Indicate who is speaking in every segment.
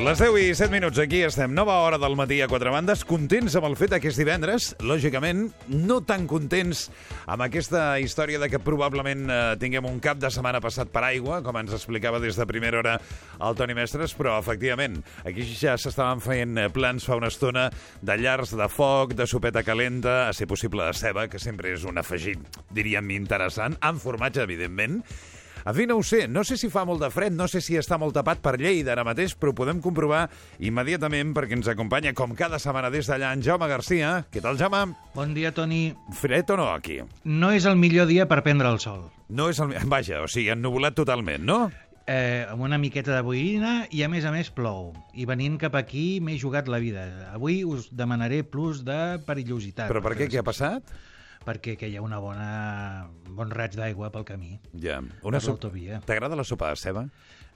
Speaker 1: Les 10 i 7 minuts, aquí estem. Nova hora del matí a quatre bandes. Contents amb el fet que és divendres. Lògicament, no tan contents amb aquesta història de que probablement eh, tinguem un cap de setmana passat per aigua, com ens explicava des de primera hora el Toni Mestres, però, efectivament, aquí ja s'estaven fent eh, plans fa una estona de llars de foc, de sopeta calenta, a ser possible de ceba, que sempre és un afegit, diríem, interessant, amb formatge, evidentment, fi, no ho sé. No sé si fa molt de fred, no sé si està molt tapat per Lleida ara mateix, però podem comprovar immediatament perquè ens acompanya, com cada setmana des d'allà, en Jaume Garcia. Què tal, Jaume?
Speaker 2: Bon dia, Toni.
Speaker 1: Fred o no, aquí?
Speaker 2: No és el millor dia per prendre el sol.
Speaker 1: No és el... Vaja, o sigui, ennuvolat totalment, no?
Speaker 2: Eh, amb una miqueta de boirina i, a més a més, plou. I venint cap aquí m'he jugat la vida. Avui us demanaré plus de perillositat.
Speaker 1: Però per què? Què ha passat?
Speaker 2: Perquè que hi ha una bona... un bon raig d'aigua pel camí.
Speaker 1: Ja.
Speaker 2: Per l'autovia.
Speaker 1: T'agrada la sopa de ceba?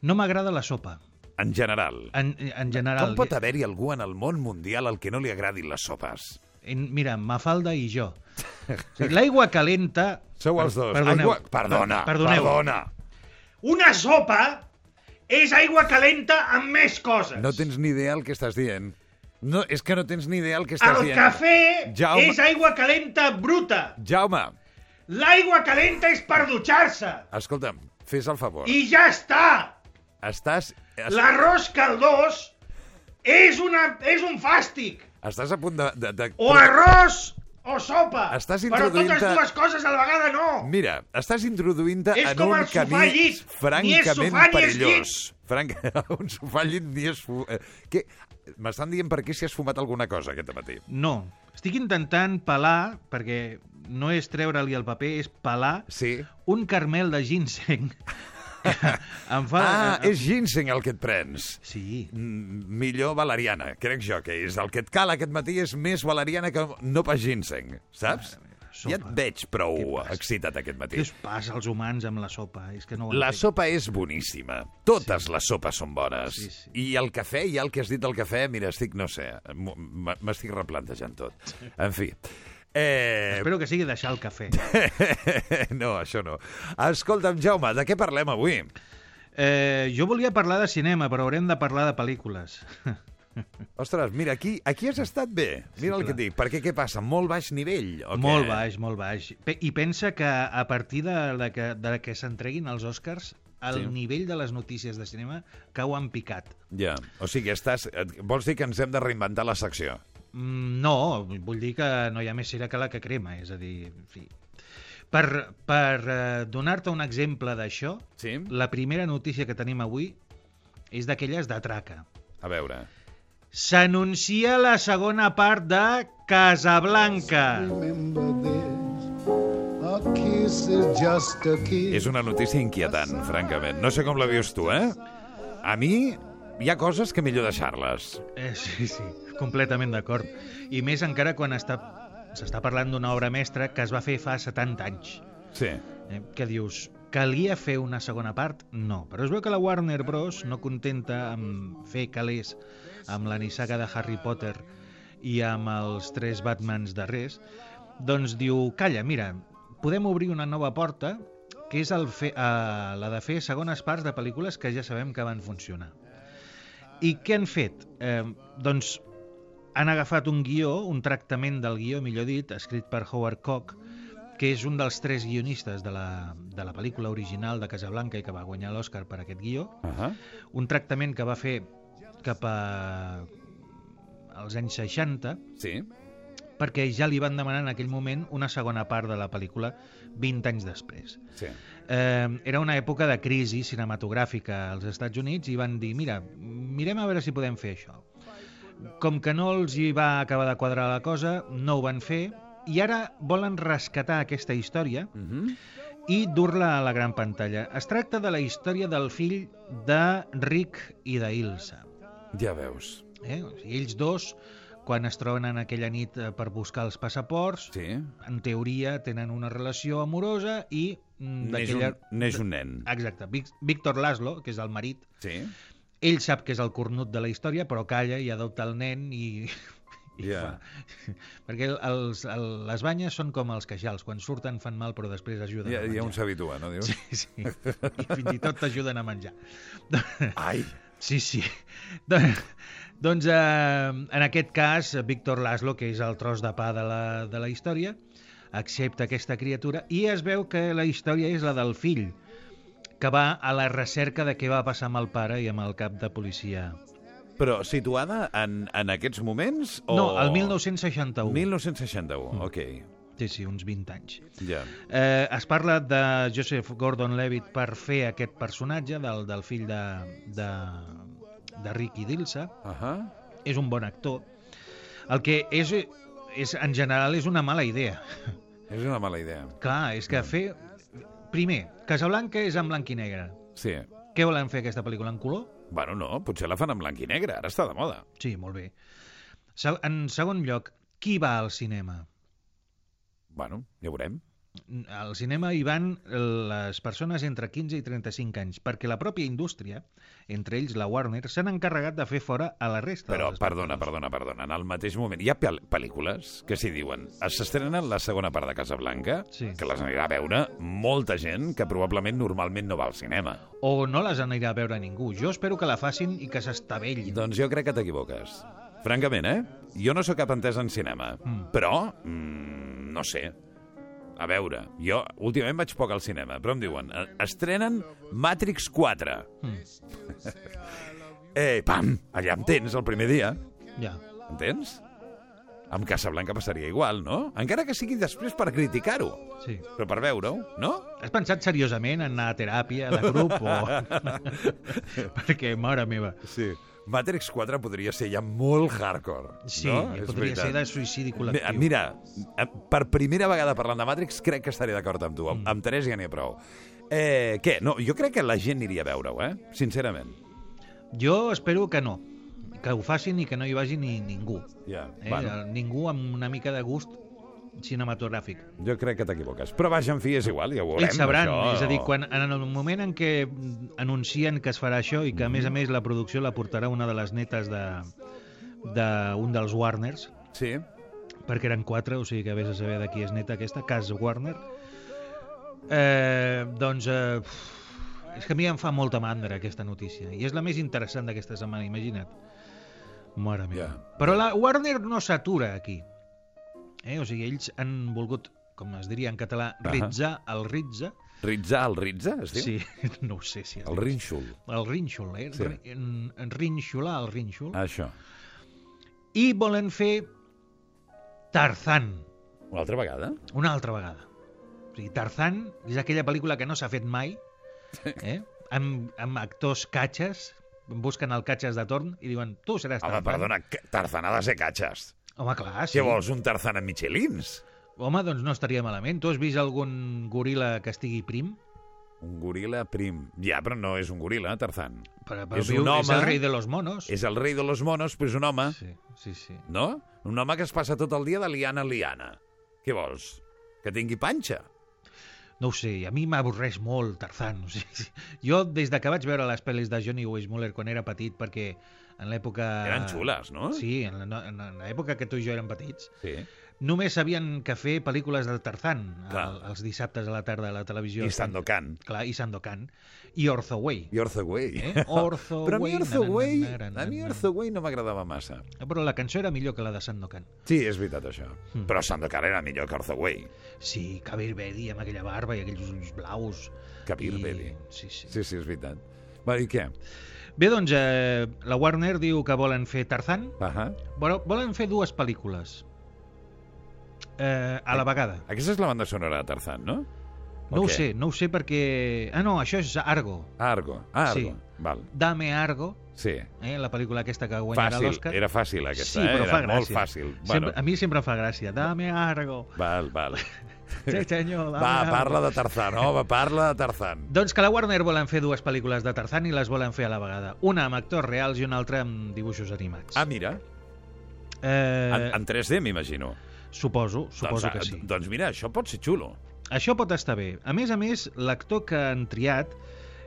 Speaker 2: No m'agrada la sopa.
Speaker 1: En general.
Speaker 2: En, en general...
Speaker 1: Com pot haver-hi algú en el món mundial al que no li agradin les sopes?
Speaker 2: Mira, Mafalda i jo. L'aigua calenta...
Speaker 1: Sou els dos.
Speaker 2: Perdoneu.
Speaker 1: Aigua... Perdona,
Speaker 2: Perdoneu.
Speaker 1: perdona.
Speaker 3: Una sopa és aigua calenta amb més coses.
Speaker 1: No tens ni idea el que estàs dient. No, és que no tens ni idea el que estàs
Speaker 3: El
Speaker 1: dient.
Speaker 3: cafè
Speaker 1: Jaume.
Speaker 3: és aigua calenta bruta.
Speaker 1: Jaume,
Speaker 3: L'aigua calenta és per dutxar-se.
Speaker 1: escolta'm, fes el favor.
Speaker 3: I ja està.
Speaker 1: Estàs, es,
Speaker 3: L'arròs caldós és, una, és un fàstic.
Speaker 1: estàs a punt de... de, de
Speaker 3: O arròs o sopa.
Speaker 1: Estàs
Speaker 3: Però totes dues coses a la vegada no.
Speaker 1: Mira, estàs introduint-te en un
Speaker 3: el
Speaker 1: camí
Speaker 3: llit. Ni és
Speaker 1: francament
Speaker 3: sofà ni és
Speaker 1: perillós. Franc... un sofà llit ni és... Fu... M'estan dient per què si has fumat alguna cosa aquest matí.
Speaker 2: No. Estic intentant pelar, perquè no és treure-li el paper, és pelar
Speaker 1: Sí?
Speaker 2: un carmel de ginseng. em fa...
Speaker 1: Ah, és ginseng el que et prens.
Speaker 2: Sí.
Speaker 1: Mm, millor valeriana, crec jo que és. El que et cal aquest matí és més valeriana que no pas ginseng, saps?
Speaker 2: Sopa.
Speaker 1: Ja et veig prou excitat aquest matí.
Speaker 2: Què us passa als humans amb la sopa? És que no
Speaker 1: La
Speaker 2: entenc.
Speaker 1: sopa és boníssima. Totes les sopes són bones.
Speaker 2: Sí, sí.
Speaker 1: I el cafè, ja el que has dit del cafè, mira, estic, no sé, m'estic replantejant tot. En fi. Eh...
Speaker 2: Espero que sigui deixar el cafè.
Speaker 1: no, això no. Escolta'm, Jaume, de què parlem avui?
Speaker 2: Eh, jo volia parlar de cinema, però haurem de parlar de pel·lícules.
Speaker 1: Ostres, mira, aquí, aquí has estat bé. Mira
Speaker 2: Sí,
Speaker 1: el que et dic. Perquè què passa? Molt baix nivell? O
Speaker 2: Molt
Speaker 1: què?
Speaker 2: baix, molt baix. I pensa que a partir de, de que, de que s'entreguin els Oscars, el
Speaker 1: Sí.
Speaker 2: nivell de les notícies de cinema cau en picat.
Speaker 1: Ja, o sigui, estàs... Vols dir que ens hem de reinventar la secció?
Speaker 2: Mm, No, vull dir que no hi ha més cera que la que crema, és a dir, en fi... Per, per eh, donar-te un exemple d'això,
Speaker 1: Sí?
Speaker 2: la primera notícia que tenim avui és d'aquelles de traca.
Speaker 1: A veure...
Speaker 2: S'anuncia la segona part de Casablanca.
Speaker 1: És una notícia inquietant, francament. No sé com la vius tu, eh? A mi hi ha coses que millor deixar-les.
Speaker 2: Eh, sí, sí, completament d'acord. I més encara quan està s'està parlant d'una obra mestra que es va fer fa 70 anys.
Speaker 1: Sí.
Speaker 2: Eh? Que dius, calia fer una segona part? No. Però es veu que la Warner Bros. no contenta amb fer calés amb la nissaga de Harry Potter i amb els tres Batmans darrers, doncs diu, calla, mira, podem obrir una nova porta que és el fe, eh, la de fer segones parts de pel·lícules que ja sabem que van funcionar. I què han fet? Eh, doncs han agafat un guió, un tractament del guió, millor dit, escrit per Howard Koch, que és un dels tres guionistes de la, de la pel·lícula original de Casablanca i que va guanyar l'Oscar per aquest guió,
Speaker 1: Uh -huh.
Speaker 2: un tractament que va fer cap a als anys 60,
Speaker 1: Sí?
Speaker 2: perquè ja li van demanar en aquell moment una segona part de la pel·lícula 20 anys després.
Speaker 1: Sí.
Speaker 2: Eh, era una època de crisi cinematogràfica als Estats Units i van dir, mira, mirem a veure si podem fer això. Com que no els hi va acabar de quadrar la cosa, no ho van fer i ara volen rescatar aquesta història
Speaker 1: Uh -huh.
Speaker 2: i dur-la a la gran pantalla. Es tracta de la història del fill de Rick i d'Ilsa.
Speaker 1: Ja veus.
Speaker 2: Eh? O sigui, ells dos, quan es troben en aquella nit eh, per buscar els passaports,
Speaker 1: Sí.
Speaker 2: en teoria tenen una relació amorosa i mm,
Speaker 1: Neix un, neix un nen.
Speaker 2: Exacte. Víctor Laszlo, que és el marit,
Speaker 1: Sí.
Speaker 2: ell sap que és el cornut de la història, però calla i adopta el nen i, I
Speaker 1: Ja.
Speaker 2: fa... Perquè els, el, les banyes són com els queixals, quan surten fan mal però després ajuden
Speaker 1: Ja,
Speaker 2: a menjar.
Speaker 1: ja un s'habitua, no dius?
Speaker 2: Sí, sí. I fins i tot t'ajuden a menjar.
Speaker 1: Ai,
Speaker 2: Sí, sí. Don- doncs, eh, en aquest cas, Víctor Laszlo, que és el tros de pa de la, de la història, accepta aquesta criatura i es veu que la història és la del fill, que va a la recerca de què va passar amb el pare i amb el cap de policia.
Speaker 1: però situada en, en aquests moments? O...
Speaker 2: No, el 1961.
Speaker 1: 1961, ok.
Speaker 2: Sí, sí, uns 20 anys.
Speaker 1: Ja.
Speaker 2: Eh, es parla de Joseph Gordon-Levitt per fer aquest personatge del, del fill de, de, de Ricky Dilsa.
Speaker 1: Uh -huh.
Speaker 2: És un bon actor. El que és, és, en general és una mala idea.
Speaker 1: És una mala idea.
Speaker 2: Clar, és que fer... Primer, Casablanca és en blanc i negre.
Speaker 1: Sí.
Speaker 2: Què volen fer aquesta pel·lícula en color?
Speaker 1: Bueno, no, potser la fan en blanc i negre, ara està de moda.
Speaker 2: Sí, molt bé. En segon lloc, qui va al cinema?
Speaker 1: Bueno, ja veurem.
Speaker 2: Al cinema hi van les persones entre 15 i 35 anys, perquè la pròpia indústria, entre ells la Warner, s'han encarregat de fer fora a la resta.
Speaker 1: Però,
Speaker 2: dels
Speaker 1: perdona, perdona, perdona, en el mateix moment hi ha pel pel·lícules que s'hi diuen s'estrenen la segona part de Casablanca,
Speaker 2: Sí.
Speaker 1: que les anirà a veure molta gent que probablement normalment no va al cinema.
Speaker 2: O no les anirà a veure ningú. Jo espero que la facin i que s'estavellin.
Speaker 1: Doncs jo crec que t'equivoques. Francament, eh? Jo no sóc cap entès en cinema,
Speaker 2: Mm.
Speaker 1: però, mm, no sé, a veure, jo últimament vaig poc al cinema, però em diuen, eh, estrenen Matrix 4.
Speaker 2: Mm.
Speaker 1: Eh, pam, allà em tens el primer dia,
Speaker 2: Ja.
Speaker 1: entens? Amb Casablanca passaria igual, no? Encara que sigui després per criticar-ho,
Speaker 2: Sí.
Speaker 1: però per veure-ho, no?
Speaker 2: Has pensat seriosament en anar a teràpia de grup o... Perquè, mare meva.
Speaker 1: Sí. Matrix 4 podria ser ja molt hardcore,
Speaker 2: Sí,
Speaker 1: no? És
Speaker 2: podria
Speaker 1: veritat.
Speaker 2: ser de suïcidi col·lectiu.
Speaker 1: Mira, eh, per primera vegada parlant de Matrix, crec que estaré d'acord amb tu.
Speaker 2: Mm.
Speaker 1: amb Teresa ja n'hi ha prou. Eh, què? No, jo crec que la gent aniria a veure-ho, eh? Sincerament.
Speaker 2: Jo espero que no. Que ho facin i que no hi vagi ni ningú.
Speaker 1: Ja,
Speaker 2: Eh?
Speaker 1: bueno,
Speaker 2: Ningú amb una mica de gust cinematogràfic.
Speaker 1: jo crec que t'equivoques. Però vaja, en fi, és igual, ja ho veurem.
Speaker 2: Ells sabran,
Speaker 1: això.
Speaker 2: és a dir, quan, en el moment en què anuncien que es farà això i que, a més a més, la producció la portarà una de les netes de d'un dels Warners,
Speaker 1: Sí,
Speaker 2: perquè eren quatre, o sigui que vés a saber de qui és neta aquesta, Cas Warner, eh, doncs eh, és que a mi em fa molta mandra aquesta notícia, i és la més interessant d'aquesta setmana, imagina't. Mare meva.
Speaker 1: Ja.
Speaker 2: Però la Warner no s'atura aquí. Eh? O sigui, ells han volgut, com es diria en català, ritzar el ritza,
Speaker 1: Ritza, el Ritza, es diu?
Speaker 2: Sí, no ho sé si
Speaker 1: El. Rínxol.
Speaker 2: El rínxol, eh?
Speaker 1: Sí.
Speaker 2: Rínxolar el rínxol.
Speaker 1: Això.
Speaker 2: I volen fer Tarzan,
Speaker 1: Una altra vegada?
Speaker 2: una altra vegada. O sigui, Tarzan és aquella pel·lícula que no s'ha fet mai, eh? amb, amb actors catxes, busquen el catxes de torn i diuen, tu seràs
Speaker 1: Home,
Speaker 2: Tarzan.
Speaker 1: perdona, que Tarzan ha de ser catxes.
Speaker 2: Home, clar, sí.
Speaker 1: Què vols, un Tarzan amb Michelins?
Speaker 2: Home, doncs no estaria malament. Tu has vist algun goril·la que estigui prim?
Speaker 1: Un goril·la prim. Ja, però no és un goril·la, Tarzan.
Speaker 2: Però, però
Speaker 1: És
Speaker 2: viu-
Speaker 1: un
Speaker 2: és
Speaker 1: home.
Speaker 2: el rei de los monos.
Speaker 1: És el rei de los monos, però és un home,
Speaker 2: Sí, sí, sí.
Speaker 1: no? Un home que es passa tot el dia de liana en liana. Què vols? Que tingui panxa?
Speaker 2: No ho sé, a mi m'avorreix molt Tarzan. O sigui, jo, des de que vaig veure les pel·lis de Johnny Weissmuller quan era petit, perquè en l'època...
Speaker 1: Eren xules, no?
Speaker 2: Sí, en l'època que tu i jo érem petits,
Speaker 1: Sí.
Speaker 2: només sabien que fer pel·lícules de Tarzan el, els dissabtes a la tarda a la televisió.
Speaker 1: I Sandokan.
Speaker 2: Clar, i Sandokan. I Orthoway.
Speaker 1: I Orthoway.
Speaker 2: Eh? Orthoway,
Speaker 1: Però a mi Orthoway, a mi. Orthoway no m'agradava massa.
Speaker 2: Però la cançó era millor que la de Sandokan.
Speaker 1: Sí, és veritat, això.
Speaker 2: Mm.
Speaker 1: Però Sandokan era millor que Orthoway.
Speaker 2: Sí, Kabir Bedi amb aquella barba i aquells ulls blaus.
Speaker 1: Kabir
Speaker 2: I-
Speaker 1: Bedi.
Speaker 2: Sí, sí.
Speaker 1: Sí, sí, és veritat. Va, i què?
Speaker 2: Bé, doncs, eh, la Warner diu que volen fer Tarzan.
Speaker 1: Ahà.
Speaker 2: Bueno, volen fer dues pel·lícules. Eh, a la vegada.
Speaker 1: Aquesta és la banda sonora de Tarzan, no?
Speaker 2: No
Speaker 1: O
Speaker 2: ho sé, no ho sé perquè... Ah, no, això és Argo.
Speaker 1: Argo. Ah, Argo.
Speaker 2: Sí.
Speaker 1: Val.
Speaker 2: Dame Argo,
Speaker 1: Sí.
Speaker 2: eh, la pel·lícula aquesta que guanyarà l'Oscar.
Speaker 1: Era fàcil, aquesta.
Speaker 2: sí,
Speaker 1: eh?
Speaker 2: però
Speaker 1: era
Speaker 2: fa
Speaker 1: molt fàcil.
Speaker 2: Sempre, a mi sempre em fa gràcia. Dame Argo.
Speaker 1: Val, val.
Speaker 2: Sí, senyor,
Speaker 1: Va,
Speaker 2: Argo.
Speaker 1: parla de Tarzan, home, parla de Tarzan.
Speaker 2: Doncs que la Warner volen fer dues pel·lícules de Tarzan i les volen fer a la vegada. Una amb actors reals i una altra amb dibuixos animats.
Speaker 1: Ah, mira,
Speaker 2: eh,
Speaker 1: en, en 3D, m'imagino.
Speaker 2: Suposo, suposo
Speaker 1: doncs,
Speaker 2: que sí.
Speaker 1: Doncs mira, això pot ser xulo.
Speaker 2: Això pot estar bé. A més a més, l'actor que han triat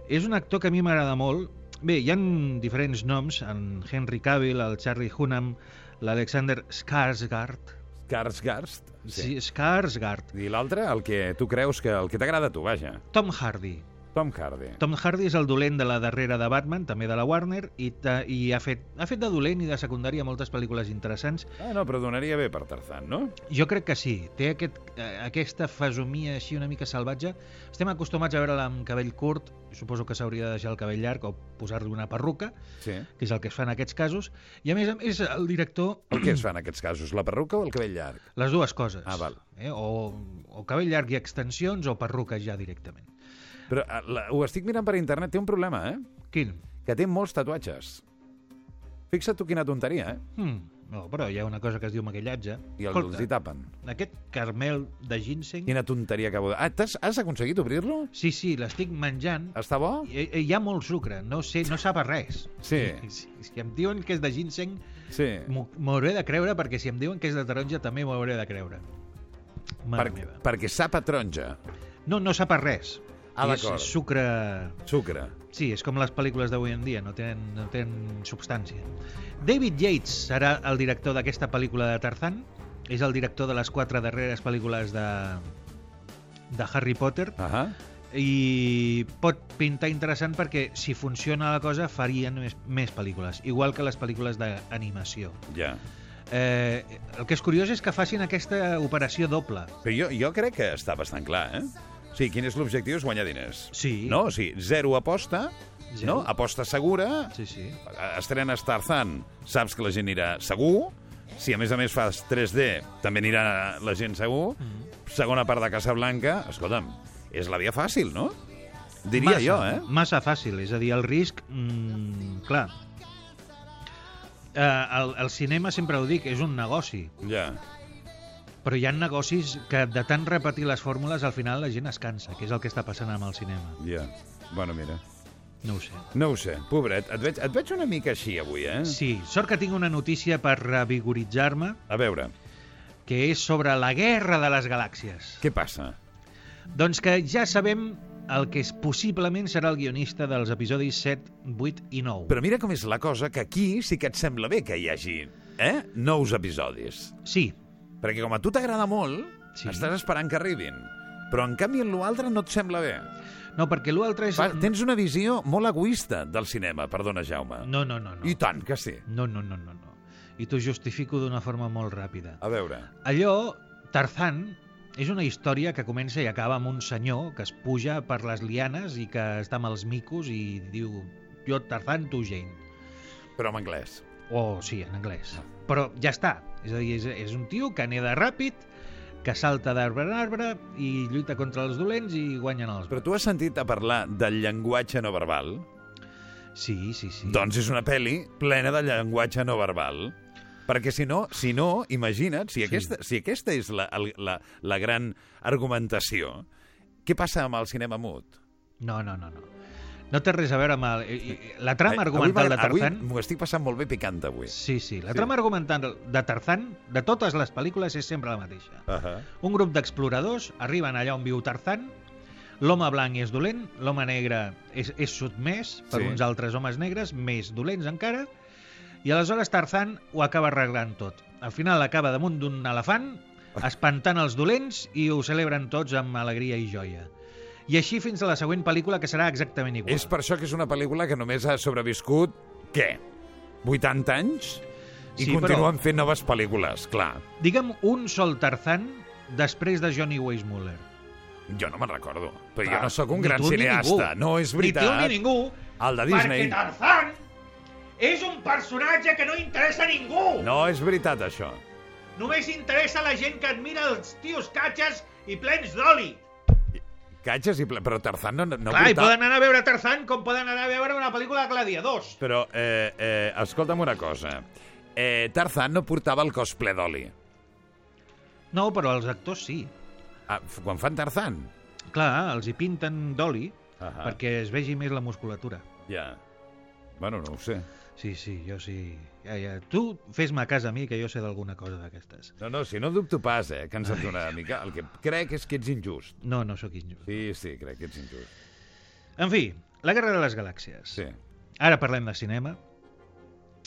Speaker 2: és un actor que a mi m'agrada molt. Bé, hi han diferents noms, en Henry Cavill, el Charlie Hunnam, l'Alexander Skarsgård.
Speaker 1: Skarsgård.
Speaker 2: Sí, Skarsgård.
Speaker 1: I l'altre, el que tu creus que... El que t'agrada a tu, vaja.
Speaker 2: Tom Hardy.
Speaker 1: Tom Hardy.
Speaker 2: Tom Hardy és el dolent de la darrera de Batman, també de la Warner, i, i ha, fet, ha fet de dolent i de secundari a moltes pel·lícules interessants.
Speaker 1: Ah, no, però donaria bé per Tarzan, no?
Speaker 2: Jo crec que sí. Té aquest, eh, aquesta fesomia així una mica salvatge. Estem acostumats a veure-la amb cabell curt, suposo que s'hauria de deixar el cabell llarg o posar-li una perruca,
Speaker 1: Sí.
Speaker 2: que és el que es fa en aquests casos. I a més a més, el director...
Speaker 1: El que es fa en aquests casos? La perruca o el cabell llarg?
Speaker 2: Les dues coses.
Speaker 1: Ah, val.
Speaker 2: Eh? O, o cabell llarg i extensions o perruca ja directament.
Speaker 1: Però eh, la, ho estic mirant per internet, té un problema, eh?
Speaker 2: Quin?
Speaker 1: Que té molts tatuatges. Fixa't tu quina tonteria, eh?
Speaker 2: Hmm. No, però hi ha una cosa que es diu maquillatge.
Speaker 1: I el, els hi tapen.
Speaker 2: aquest carmel de ginseng...
Speaker 1: Quina tonteria de... Ah, t'has- has aconseguit obrir-lo?
Speaker 2: Sí, sí, l'estic menjant.
Speaker 1: Està bo?
Speaker 2: Hi, hi ha molt sucre, no sé, no sap res.
Speaker 1: Sí.
Speaker 2: Si, si em diuen que és de ginseng,
Speaker 1: Sí.
Speaker 2: m'ho m'ho hauré de creure, perquè si em diuen que és de taronja també m'ho hauré de creure. Mare
Speaker 1: Per,
Speaker 2: meva.
Speaker 1: perquè sap a taronja.
Speaker 2: No, no sap a res.
Speaker 1: Ah,
Speaker 2: és sucre...
Speaker 1: Sucre.
Speaker 2: Sí, és com les pel·lícules d'avui en dia, no tenen, no tenen substància. David Yates serà el director d'aquesta pel·lícula de Tarzan. És el director de les quatre darreres pel·lícules de, de Harry Potter.
Speaker 1: Ahà.
Speaker 2: i pot pintar interessant perquè si funciona la cosa farien més, més pel·lícules, igual que les pel·lícules d'animació.
Speaker 1: Ja.
Speaker 2: Eh, el que és curiós és que facin aquesta operació doble.
Speaker 1: Però jo, jo crec que està bastant clar, eh? Sí, quin és l'objectiu? És guanyar diners.
Speaker 2: Sí.
Speaker 1: No? Sí, zero aposta,
Speaker 2: Zero.
Speaker 1: no? Aposta segura,
Speaker 2: Sí, sí.
Speaker 1: estrenes Tarzan, saps que la gent anirà segur, si a més a més fas 3D, també anirà la gent segur,
Speaker 2: Mm.
Speaker 1: segona part de Casablanca, escolta'm, és la via fàcil, no? Diria
Speaker 2: massa,
Speaker 1: jo, eh?
Speaker 2: Massa fàcil, és a dir, el risc... Mm, clar. Eh, el, el cinema, sempre ho dic, és un negoci.
Speaker 1: Ja.
Speaker 2: Però hi ha negocis que de tant repetir les fórmules al final la gent es cansa, que és el que està passant amb el cinema.
Speaker 1: Ja. Bueno, mira.
Speaker 2: No ho sé.
Speaker 1: No ho sé, pobret. Et veig, et veig una mica així avui, eh?
Speaker 2: Sí, sort que tinc una notícia per revigoritzar-me,
Speaker 1: A veure,
Speaker 2: que és sobre la guerra de les galàxies.
Speaker 1: què passa?
Speaker 2: Doncs que ja sabem el que és, possiblement serà el guionista dels episodis 7, 8 i 9.
Speaker 1: Però mira com és la cosa, que aquí sí que et sembla bé que hi hagi eh? nous episodis.
Speaker 2: Sí,
Speaker 1: Perquè com a tu t'agrada molt,
Speaker 2: Sí.
Speaker 1: estàs esperant que arribin. Però en canvi en l'altre no et sembla bé.
Speaker 2: no, perquè l'altre és...
Speaker 1: Va, tens una visió molt egoista del cinema, perdona, Jaume.
Speaker 2: No, no, no, no.
Speaker 1: I tant que sí.
Speaker 2: No, no, no, no, no. I t'ho justifico d'una forma molt ràpida.
Speaker 1: A veure,
Speaker 2: Allò, Tarzan, és una història que comença i acaba amb un senyor que es puja per les lianes i que està amb els micos i diu jo Tarzan, tu Jane.
Speaker 1: però en anglès.
Speaker 2: O sí, en anglès. Però ja està. És a dir, és, és un tio que neda ràpid, que salta d'arbre en arbre i lluita contra els dolents i guanyen els...
Speaker 1: Però tu has sentit a parlar del llenguatge no verbal?
Speaker 2: Sí, sí, sí.
Speaker 1: Doncs és una pel·li plena de llenguatge no verbal. Perquè si no, si no imagina't, si aquesta, si aquesta és la, la, la gran argumentació, què passa amb el cinema mut?
Speaker 2: No, no, no, no. No té res a veure amb el... La trama argumental de Tarzan...
Speaker 1: Avui m'ho estic passant molt bé picant avui.
Speaker 2: Sí, sí. La
Speaker 1: Sí.
Speaker 2: trama argumental de Tarzan, de totes les pel·lícules, és sempre la mateixa.
Speaker 1: Uh -huh.
Speaker 2: Un grup d'exploradors arriben allà on viu Tarzan, l'home blanc és dolent, l'home negre és, és sotmès per
Speaker 1: Sí.
Speaker 2: uns altres homes negres, més dolents encara, i aleshores Tarzan ho acaba arreglant tot. Al final acaba damunt d'un elefant, espantant els dolents i ho celebren tots amb alegria i joia. I així fins a la següent pel·lícula, que serà exactament igual.
Speaker 1: És per això que és una pel·lícula que només ha sobreviscut, què, 80 anys? I
Speaker 2: Sí,
Speaker 1: continuen
Speaker 2: però-
Speaker 1: fent noves pel·lícules, clar.
Speaker 2: Digue'm un sol Tarzan després de Johnny Weissmuller.
Speaker 1: Jo no me'n recordo, però
Speaker 2: Clar,
Speaker 1: jo no sóc un gran cineasta. No és
Speaker 3: Ni tu ni
Speaker 1: veritat.
Speaker 3: ningú,
Speaker 1: El de Disney.
Speaker 3: perquè Tarzan és un personatge que no interessa a ningú.
Speaker 1: No és veritat, això.
Speaker 3: Només interessa la gent que admira els tios catxes i plens d'oli.
Speaker 1: Catxes i... ple- Però Tarzan no, no
Speaker 3: Clar, i
Speaker 1: portava-
Speaker 3: poden anar a veure Tarzan com poden anar a veure una pel·lícula de gladiadors.
Speaker 1: Però, eh, eh, escolta'm una cosa. Eh, Tarzan no portava el cos ple d'oli.
Speaker 2: No, però els actors sí.
Speaker 1: Ah, quan fan Tarzan?
Speaker 2: Clar, els hi pinten d'oli
Speaker 1: Ahà.
Speaker 2: perquè es vegi més la musculatura.
Speaker 1: Ja. Bueno, no ho sé.
Speaker 2: Sí, sí, jo sí. Ja, ja. Tu fes-me a casa a mi, que jo sé d'alguna cosa d'aquestes.
Speaker 1: No, no, si no dubto pas, eh, que ens en una mica. El que crec és que ets injust.
Speaker 2: No, no sóc injust.
Speaker 1: Sí, sí, crec que ets injust.
Speaker 2: En fi, la Guerra de les Galàxies.
Speaker 1: Sí.
Speaker 2: Ara parlem de cinema.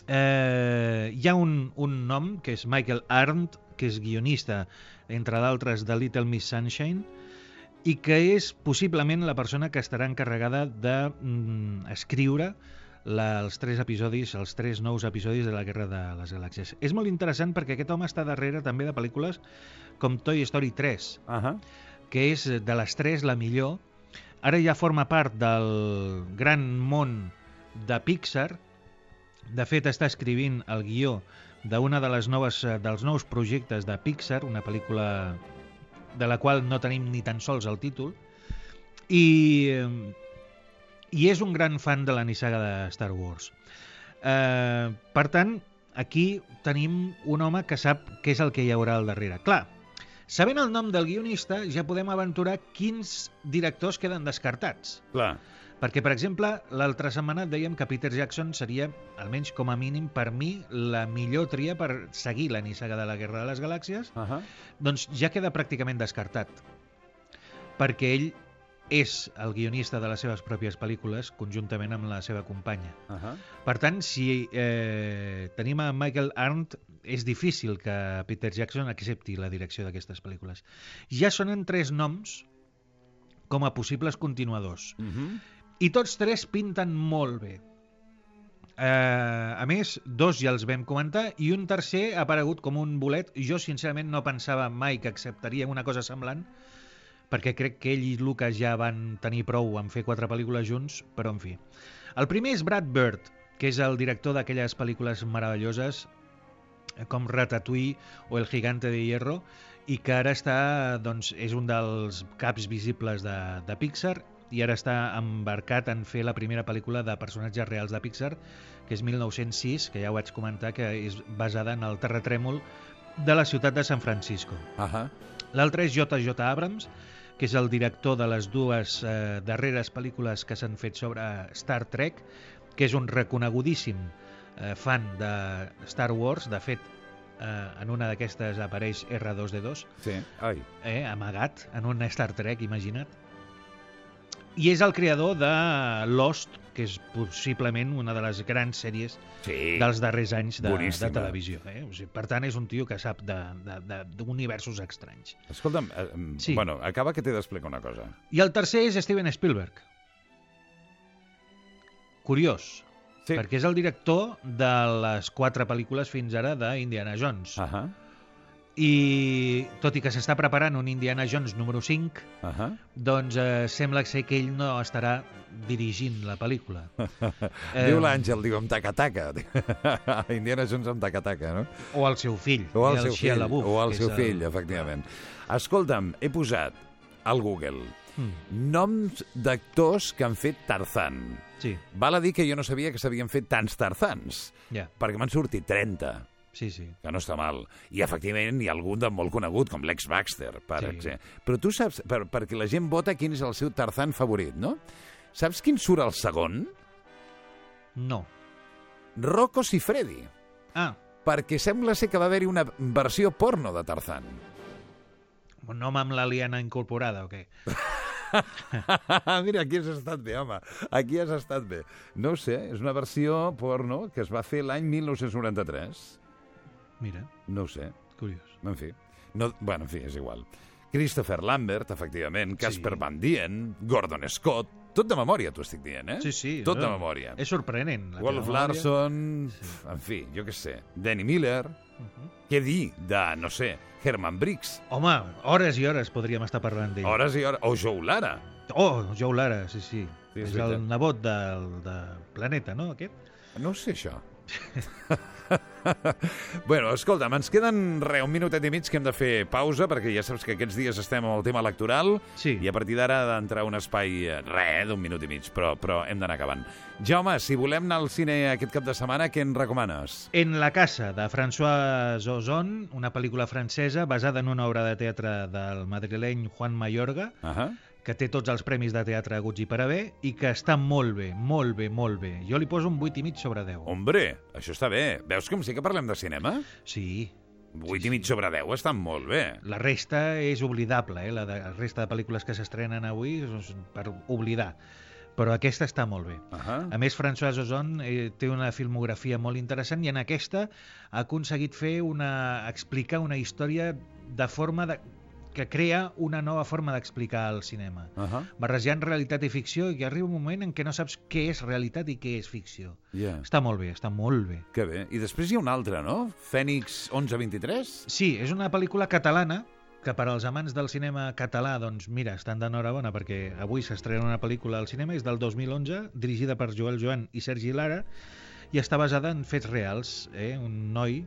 Speaker 2: Eh, hi ha un, un nom, que és Michael Arndt, que és guionista, entre d'altres, de Little Miss Sunshine, i que és possiblement la persona que estarà encarregada d'escriure la, els tres episodis, els tres nous episodis de la Guerra de les Galàxies. És molt interessant perquè aquest home està darrere també de pel·lícules com Toy Story 3,
Speaker 1: Uh -huh.
Speaker 2: que és de les tres la millor. Ara ja forma part del gran món de Pixar. De fet, està escrivint el guió d'una de les noves dels nous projectes de Pixar, una pel·lícula de la qual no tenim ni tan sols el títol. I, eh, i és un gran fan de la nissaga de Star Wars. Eh, per tant, aquí tenim un home que sap què és el que hi haurà al darrere. Clar, sabent el nom del guionista ja podem aventurar quins directors queden descartats.
Speaker 1: Clar.
Speaker 2: Perquè, per exemple, l'altra setmana dèiem que Peter Jackson seria, almenys com a mínim per mi, la millor tria per seguir la nissaga de la Guerra de les Galàxies,
Speaker 1: Uh -huh.
Speaker 2: doncs ja queda pràcticament descartat. Perquè ell és el guionista de les seves pròpies pel·lícules, conjuntament amb la seva companya.
Speaker 1: Uh -huh.
Speaker 2: Per tant, si eh, tenim a Michael Arndt, és difícil que Peter Jackson accepti la direcció d'aquestes pel·lícules. Ja sonen tres noms com a possibles continuadors.
Speaker 1: Uh -huh.
Speaker 2: I tots tres pinten molt bé. Eh, a més, dos ja els vam comentar i un tercer ha aparegut com un bolet. Jo, sincerament, no pensava mai que acceptaria una cosa semblant perquè crec que ell i Lucas ja van tenir prou en fer quatre pel·lícules junts, però en fi. El primer és Brad Bird, que és el director d'aquelles pel·lícules meravelloses com Ratatouille o El gigante de hierro i que ara està, doncs, és un dels caps visibles de, de Pixar i ara està embarcat en fer la primera pel·lícula de personatges reals de Pixar, que és 1906, que ja ho vaig comentar, que és basada en el terratrèmol de la ciutat de San Francisco.
Speaker 1: Uh -huh.
Speaker 2: L'altre és J.J. Abrams, que és el director de les dues eh, darreres pel·lícules que s'han fet sobre Star Trek, que és un reconegudíssim eh, fan de Star Wars. De fet, eh, en una d'aquestes apareix R2D2,
Speaker 1: Sí. Ai.
Speaker 2: eh, amagat en un Star Trek, imagina't. I és el creador de Lost, que és possiblement una de les grans sèries
Speaker 1: Sí.
Speaker 2: dels darrers anys de, de televisió. Eh? O sigui, per tant, és un tio que sap d'universos estranys.
Speaker 1: Escolta'm, eh,
Speaker 2: Sí.
Speaker 1: bueno, acaba que t'he d'explicar una cosa.
Speaker 2: I el tercer és Steven Spielberg. Curiós,
Speaker 1: Sí.
Speaker 2: perquè és el director de les quatre pel·lícules fins ara d'Indiana Jones.
Speaker 1: Uh -huh.
Speaker 2: I tot i que s'està preparant un Indiana Jones número 5,
Speaker 1: Uh -huh.
Speaker 2: doncs eh, sembla ser que ell no estarà dirigint la pel·lícula.
Speaker 1: Eh... Diu l'Àngel, diu, amb taca-taca. Indiana Jones amb taca-taca, no?
Speaker 2: O el seu fill,
Speaker 1: O el
Speaker 2: el
Speaker 1: seu fill,
Speaker 2: LaBeouf,
Speaker 1: o el seu
Speaker 2: és
Speaker 1: fill, efectivament. Escolta'm, he posat al Google
Speaker 2: Mm,
Speaker 1: noms d'actors que han fet Tarzan.
Speaker 2: sí,
Speaker 1: Val a dir que jo no sabia que s'havien fet tants Tarzans,
Speaker 2: ja,
Speaker 1: perquè m'han sortit 30,
Speaker 2: sí, sí.
Speaker 1: que no està mal. I, efectivament, hi ha algun de molt conegut, com l'ex Baxter, per
Speaker 2: Sí.
Speaker 1: exemple. Però tu saps, per, perquè la gent vota quin és el seu Tarzan favorit, no? Saps quin surt el segon?
Speaker 2: No.
Speaker 1: Rocco Siffredi.
Speaker 2: Ah,
Speaker 1: perquè sembla ser que va haver-hi una versió porno de Tarzan.
Speaker 2: un nom amb l'aliena incorporada o què?
Speaker 1: Mira, aquí has estat bé, home. Aquí has estat bé. No sé, és una versió porno que es va fer l'any 1993.
Speaker 2: Mira,
Speaker 1: No ho sé,
Speaker 2: curiós.
Speaker 1: en fi. No, bueno, en fi, és igual. Christopher Lambert, efectivament, Casper
Speaker 2: Sí.
Speaker 1: Van Dien, Gordon Scott... Tot de memòria, t'ho estic dient, eh?
Speaker 2: Sí, sí.
Speaker 1: Tot de
Speaker 2: no,
Speaker 1: memòria.
Speaker 2: És sorprenent. la
Speaker 1: Wolf. Larson, en fi, jo què sé. Danny Miller,
Speaker 2: Mhm.
Speaker 1: què dir de, no sé, Herman Briggs,
Speaker 2: Home, hores i hores podríem estar parlant d'ell.
Speaker 1: hores i hores, o Joe Lara.
Speaker 2: Oh, Joe Lara, sí, sí.
Speaker 1: Sí, és
Speaker 2: és el nebot del de Planeta, no, aquest?
Speaker 1: No sé, això. bueno, escolta'm, ens queden re, un minutet i mig que hem de fer pausa, perquè ja saps que aquests dies estem amb el tema electoral
Speaker 2: Sí.
Speaker 1: i a partir d'ara ha d'entrar un espai, eh, re, d'un minut i mig, però, però hem d'anar acabant. Jaume, si volem anar al cine aquest cap de setmana, què en recomanes?
Speaker 2: En la casa, de François Ozon, una pel·lícula francesa basada en una obra de teatre del madrileny Juan Mayorga,
Speaker 1: Uh -huh.
Speaker 2: Que té tots els premis de teatre haguts i per haver, i que està molt bé, molt bé, molt bé. Jo li poso un 8 i mig sobre 10.
Speaker 1: Hombre, això està bé. Veus com sí que parlem de cinema?
Speaker 2: Sí,
Speaker 1: 8 i mig sobre 10 estan molt bé.
Speaker 2: la resta és oblidable, eh? la, de, la resta de pel·lícules que s'estrenen avui és per oblidar. però aquesta està molt bé.
Speaker 1: Ahà.
Speaker 2: A més, François Ozon eh, té una filmografia molt interessant i en aquesta ha aconseguit fer una, explicar una història de forma de, que crea una nova forma d'explicar el cinema.
Speaker 1: Ahà.
Speaker 2: Barrejant realitat i ficció i arriba un moment en què no saps què és realitat i què és ficció.
Speaker 1: Ja.
Speaker 2: Està molt bé, està molt bé.
Speaker 1: Que bé. I després hi ha una altra, no? Fènix 1123?
Speaker 2: Sí, és una pel·lícula catalana que per als amants del cinema català, doncs mira, estan d'enhorabona perquè avui s'estrena una pel·lícula al cinema, és del 2011, dirigida per Joel Joan i Sergi Lara, i està basada en fets reals. Eh? Un noi,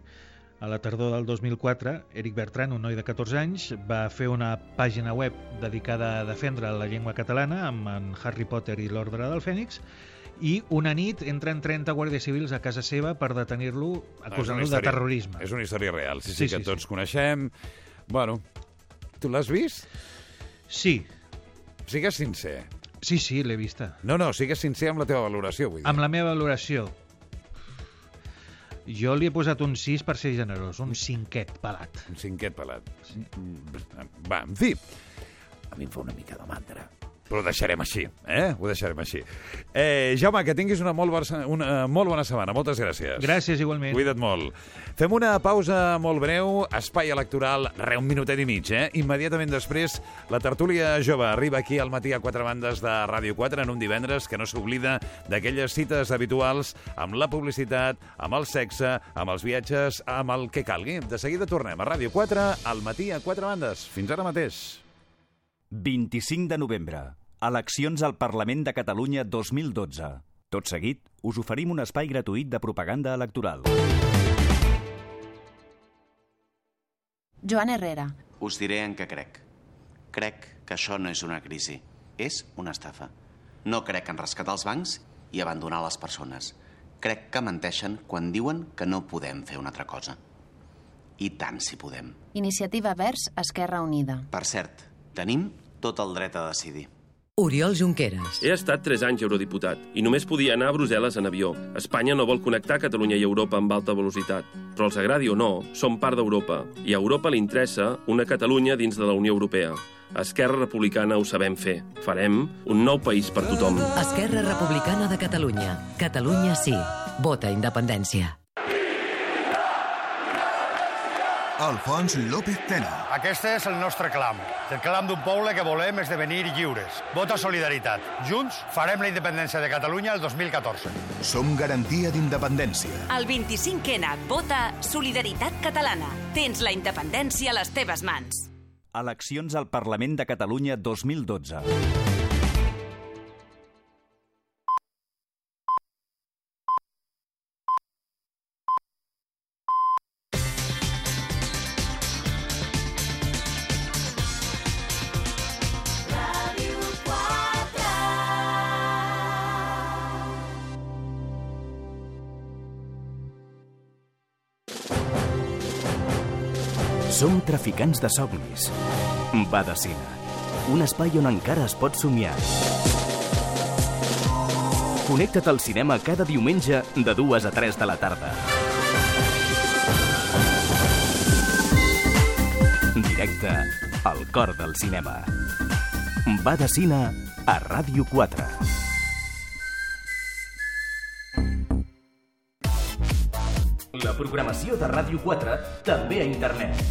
Speaker 2: a la tardor del 2004, Eric Bertran, un noi de 14 anys, va fer una pàgina web dedicada a defendre la llengua catalana amb en Harry Potter i l'Ordre del Fènix, i una nit entren 30 guàrdies civils a casa seva per detenir-lo acusant-lo de terrorisme.
Speaker 1: És una història real, sí, sí,
Speaker 2: Sí,
Speaker 1: que
Speaker 2: sí,
Speaker 1: tots coneixem. Bueno, tu l'has vist?
Speaker 2: Sí,
Speaker 1: Sigues sincer.
Speaker 2: sí, sí, l'he vista.
Speaker 1: No, no, sigues sincer amb la teva valoració, vull dir.
Speaker 2: Amb la meva valoració, jo li he posat un 6 per ser generós, un cinquet pelat.
Speaker 1: Un cinquet pelat. Sí. Va, en fi, a mi em fa una mica de mandra. Però ho deixarem així, eh? Ho deixarem així. Eh, Jaume, que tinguis una molt, barça, una molt bona setmana. Moltes gràcies.
Speaker 2: Gràcies, igualment.
Speaker 1: Cuida't molt. Fem una pausa molt breu, espai electoral, re, un minutet i mig, eh? Immediatament després, la tertúlia jove arriba aquí al matí a quatre bandes de Ràdio 4 en un divendres que no s'oblida d'aquelles cites habituals amb la publicitat, amb el sexe, amb els viatges, amb el que calgui. De seguida tornem a Ràdio 4 al matí a quatre bandes. Fins ara mateix.
Speaker 4: 25 de novembre. Eleccions al Parlament de Catalunya 2012. Tot seguit, us oferim un espai gratuït de propaganda electoral.
Speaker 5: Joan Herrera.
Speaker 6: Us diré en què crec. Crec que això no és una crisi, és una estafa. No crec en rescatar els bancs i abandonar les persones. Crec que menteixen quan diuen que no podem fer una altra cosa. I tant si podem.
Speaker 5: Iniciativa Verds Esquerra Unida.
Speaker 6: Per cert, tenim tot el dret a decidir.
Speaker 7: Oriol Junqueras.
Speaker 8: He estat 3 anys eurodiputat i només podia anar a Brussel·les en avió. Espanya no vol connectar Catalunya i Europa amb alta velocitat. Però els agradi o no, som part d'Europa. I a Europa li interessa una Catalunya dins de la Unió Europea. Esquerra Republicana ho sabem fer. Farem un nou país per tothom.
Speaker 7: Esquerra Republicana de Catalunya. Catalunya sí. Vota independència.
Speaker 9: Alfons López Tena.
Speaker 3: Aquest és el nostre clam. El clam d'un poble que volem esdevenir lliures. Vota solidaritat. Junts farem la independència de Catalunya el 2014.
Speaker 9: Som garantia d'independència.
Speaker 10: El 25N vota Solidaritat Catalana. Tens la independència a les teves mans.
Speaker 4: Eleccions al Parlament de Catalunya 2012. Som traficants de somnis. Badacina. Un espai on encara es pot somiar. Connecta't al cinema cada diumenge de 2 a 3 de la tarda. Directe al cor del cinema. Badacina a Ràdio 4. La programació de Ràdio 4 també a internet.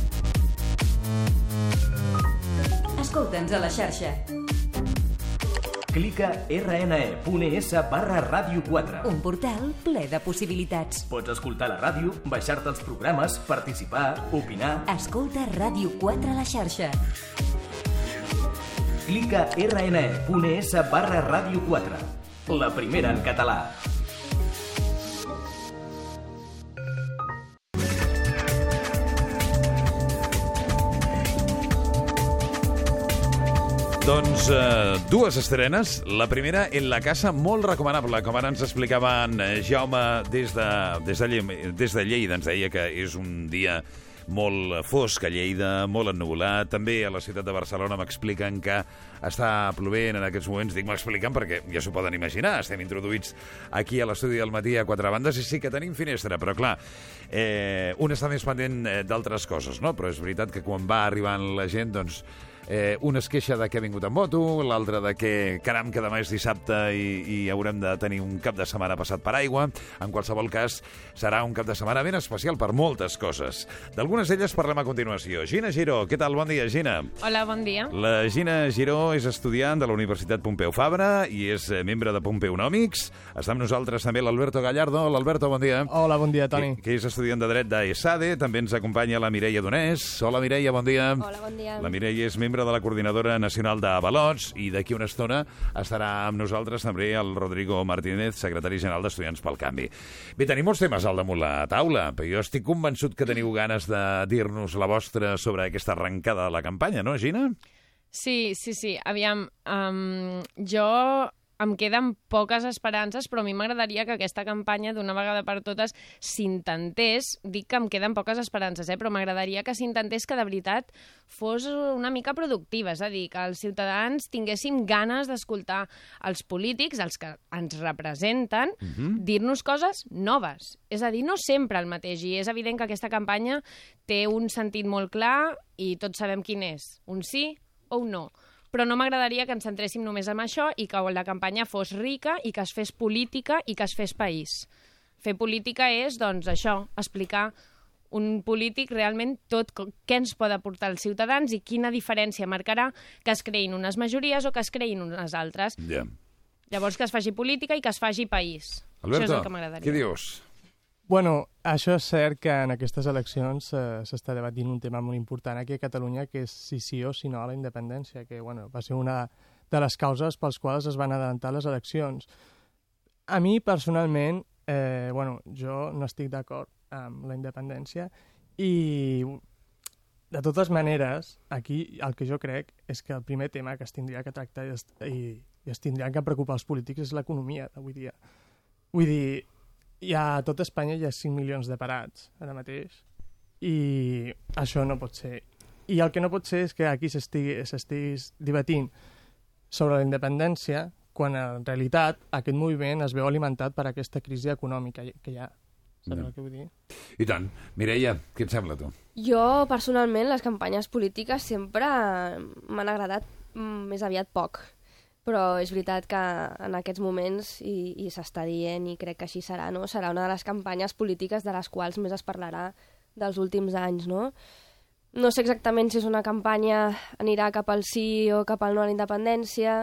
Speaker 10: Escolta'ns a la xarxa.
Speaker 4: Clica rne.es barra Ràdio 4.
Speaker 10: Un portal ple de possibilitats.
Speaker 4: Pots escoltar la ràdio, baixar-te els programes, participar, opinar.
Speaker 10: Escolta Ràdio 4 a la xarxa.
Speaker 4: Clica rne.es barra Ràdio 4. La primera en català.
Speaker 1: Doncs eh, dues estrenes. La primera, en la casa, molt recomanable. Com ara ens explicaven eh, Jaume des de, des, de, Lle- des de Lleida. Ens deia que és un dia molt fosc a Lleida, molt ennuvolat. També a la ciutat de Barcelona m'expliquen que està plovent en aquests moments. Dic m'expliquen perquè ja s'ho poden imaginar. Estem introduïts aquí a l'estudi del matí a quatre bandes i sí que tenim finestra, però clar, eh, un està més pendent eh, d'altres coses, no? Però és veritat que quan va arribant la gent, doncs, Eh, un es queixa de que ha vingut en moto, l'altre de que, caram, que demà és dissabte i, i haurem de tenir un cap de setmana passat per aigua. En qualsevol cas, serà un cap de setmana ben especial per moltes coses. D'algunes d'elles parlem a continuació. Gina Giró, què tal? Bon dia, Gina.
Speaker 11: Hola, bon dia.
Speaker 1: La Gina Giró és estudiant de la Universitat Pompeu Fabra i és eh, membre de Pompeunòmics. Està amb nosaltres també l'Alberto Gallardo. L'Alberto, bon dia.
Speaker 12: Hola, bon dia, Toni.
Speaker 1: Que, que és estudiant de dret d'ESADE. També ens acompanya la Mireia Donés. Hola, Mireia, bon dia.
Speaker 13: Hola, bon dia.
Speaker 1: La Mireia és membre de la Coordinadora Nacional d'Avalots i d'aquí una estona estarà amb nosaltres també el Rodrigo Martínez, secretari general d'Estudiants pel Canvi. Bé, tenim molts temes al damunt la taula, però jo estic convençut que teniu ganes de dir-nos la vostra sobre aquesta arrencada de la campanya, no, Gina?
Speaker 11: Sí, sí, sí. Aviam, um, jo em queden poques esperances, però a mi m'agradaria que aquesta campanya d'una vegada per totes s'intentés, dic que em queden poques esperances, eh, però m'agradaria que s'intentés que de veritat fos una mica productiva, és a dir, que els ciutadans tinguéssim ganes d'escoltar els polítics, els que ens representen, uh -huh. dir-nos coses noves. És a dir, no sempre el mateix, i és evident que aquesta campanya té un sentit molt clar i tots sabem quin és, un sí o un no però no m'agradaria que ens centréssim només en això i que la campanya fos rica i que es fes política i que es fes país. Fer política és, doncs, això, explicar un polític realment tot què ens pot aportar els ciutadans i quina diferència marcarà que es creïn unes majories o que es creïn unes altres.
Speaker 1: Yeah.
Speaker 11: Llavors que es faci política i que es faci país.
Speaker 1: Alberto,
Speaker 11: això és el que m'agradaria.
Speaker 1: què dius?
Speaker 12: Bueno, això és cert que en aquestes eleccions eh, s'està debatint un tema molt important aquí a Catalunya, que és si sí o si no a la independència, que bueno, va ser una de les causes pels quals es van adelantar les eleccions. A mi, personalment, eh, bueno, jo no estic d'acord amb la independència i, de totes maneres, aquí el que jo crec és que el primer tema que es tindria que tractar i es, i, i es tindrien que preocupar els polítics és l'economia d'avui dia. Vull dir, hi ha, a tot Espanya hi ha 5 milions de parats ara mateix i això no pot ser. I el que no pot ser és que aquí s'estiguis debatint sobre la independència quan en realitat aquest moviment es veu alimentat per aquesta crisi econòmica que hi ha. Saps
Speaker 1: Ja.
Speaker 12: el que vull dir?
Speaker 1: I tant. Mireia, què et sembla, tu?
Speaker 13: Jo, personalment, les campanyes polítiques sempre m'han agradat mm, més aviat poc. Però és veritat que en aquests moments, i, i s'està dient, i crec que així serà, no? serà una de les campanyes polítiques de les quals més es parlarà dels últims anys, no? No sé exactament si és una campanya anirà cap al sí o cap al no a la independència,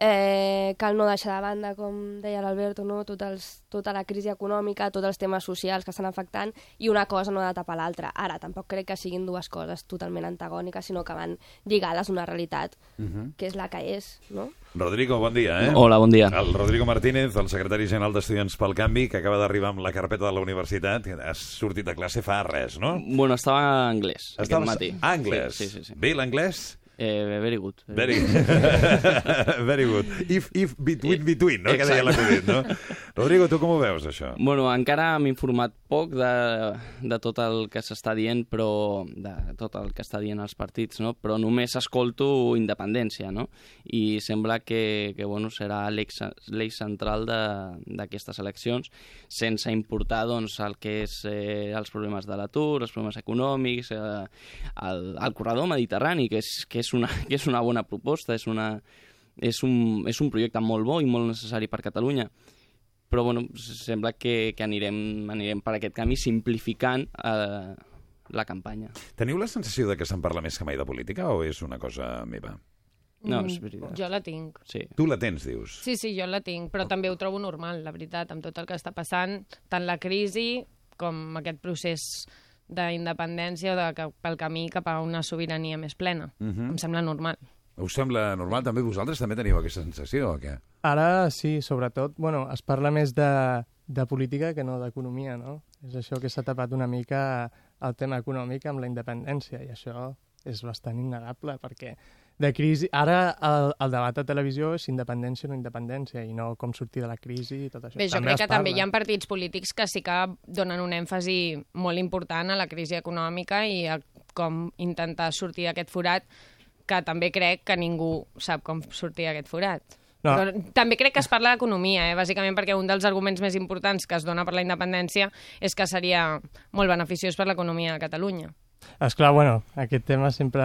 Speaker 13: eh, cal no deixar de banda, com deia l'Alberto, no? Tot els, tota la crisi econòmica, tots els temes socials que estan afectant, i una cosa no ha de tapar l'altra. Ara, tampoc crec que siguin dues coses totalment antagòniques, sinó que van lligades a una realitat,
Speaker 1: Mhm.
Speaker 13: que és la que és, no?
Speaker 1: Rodrigo, bon dia. Eh?
Speaker 14: Hola, bon dia.
Speaker 1: El Rodrigo Martínez, el secretari general d'Estudiants pel Canvi, que acaba d'arribar amb la carpeta de la universitat. Has sortit de classe fa res, no?
Speaker 14: Bueno, estava en anglès
Speaker 1: Estaves-
Speaker 14: aquest matí.
Speaker 1: Ah, anglès.
Speaker 14: Sí, sí, sí.
Speaker 1: Bé, l'anglès?
Speaker 14: Eh, very good.
Speaker 1: Very, very good. If, if, between, between, no? Que deia
Speaker 14: Exacte.
Speaker 1: l'acudit, no? Rodrigo, tu com ho veus, això?
Speaker 14: Bueno, encara m'he informat poc de, de tot el que s'està dient, però de tot el que està dient els partits, no? Però només escolto independència, no? I sembla que, que bueno, serà l'eix central de- d'aquestes eleccions, sense importar doncs, el que és eh, els problemes de l'atur, els problemes econòmics, eh, el, el corredor mediterrani, que és, que és, una, que és una bona proposta, és, una, és, un, és un projecte molt bo i molt necessari per Catalunya però bueno, sembla que, que anirem, anirem per aquest camí simplificant eh, la campanya.
Speaker 1: Teniu la sensació de que se'n parla més que mai de política o és una cosa meva?
Speaker 14: No,
Speaker 11: Mm,
Speaker 14: és veritat.
Speaker 11: Jo la tinc.
Speaker 14: Sí.
Speaker 1: Tu la tens, dius?
Speaker 11: Sí, sí, jo la tinc, però també ho trobo normal, la veritat, amb tot el que està passant, tant la crisi com aquest procés d'independència o de, que, pel camí cap a una sobirania més plena.
Speaker 1: Mhm.
Speaker 11: Em sembla normal.
Speaker 1: Us sembla normal? També vosaltres també teniu aquesta sensació o què?
Speaker 12: Ara sí, sobretot, bueno, es parla més de, de política que no d'economia, no? És això que s'ha tapat una mica el tema econòmic amb la independència i això és bastant innegable perquè de crisi... Ara el, el debat a televisió és independència o no independència i no com sortir de la crisi i tot això.
Speaker 11: Bé, jo
Speaker 12: També
Speaker 11: crec que també hi
Speaker 12: parla.
Speaker 11: ha partits polítics que sí que donen un èmfasi molt important a la crisi econòmica i a com intentar sortir d'aquest forat, que també crec que ningú sap com sortir d'aquest forat.
Speaker 12: No.
Speaker 11: Però també crec que es parla d'economia, eh? bàsicament perquè un dels arguments més importants que es dona per la independència és que seria molt beneficiós per l'economia de Catalunya.
Speaker 12: Esclar, bueno, aquest tema sempre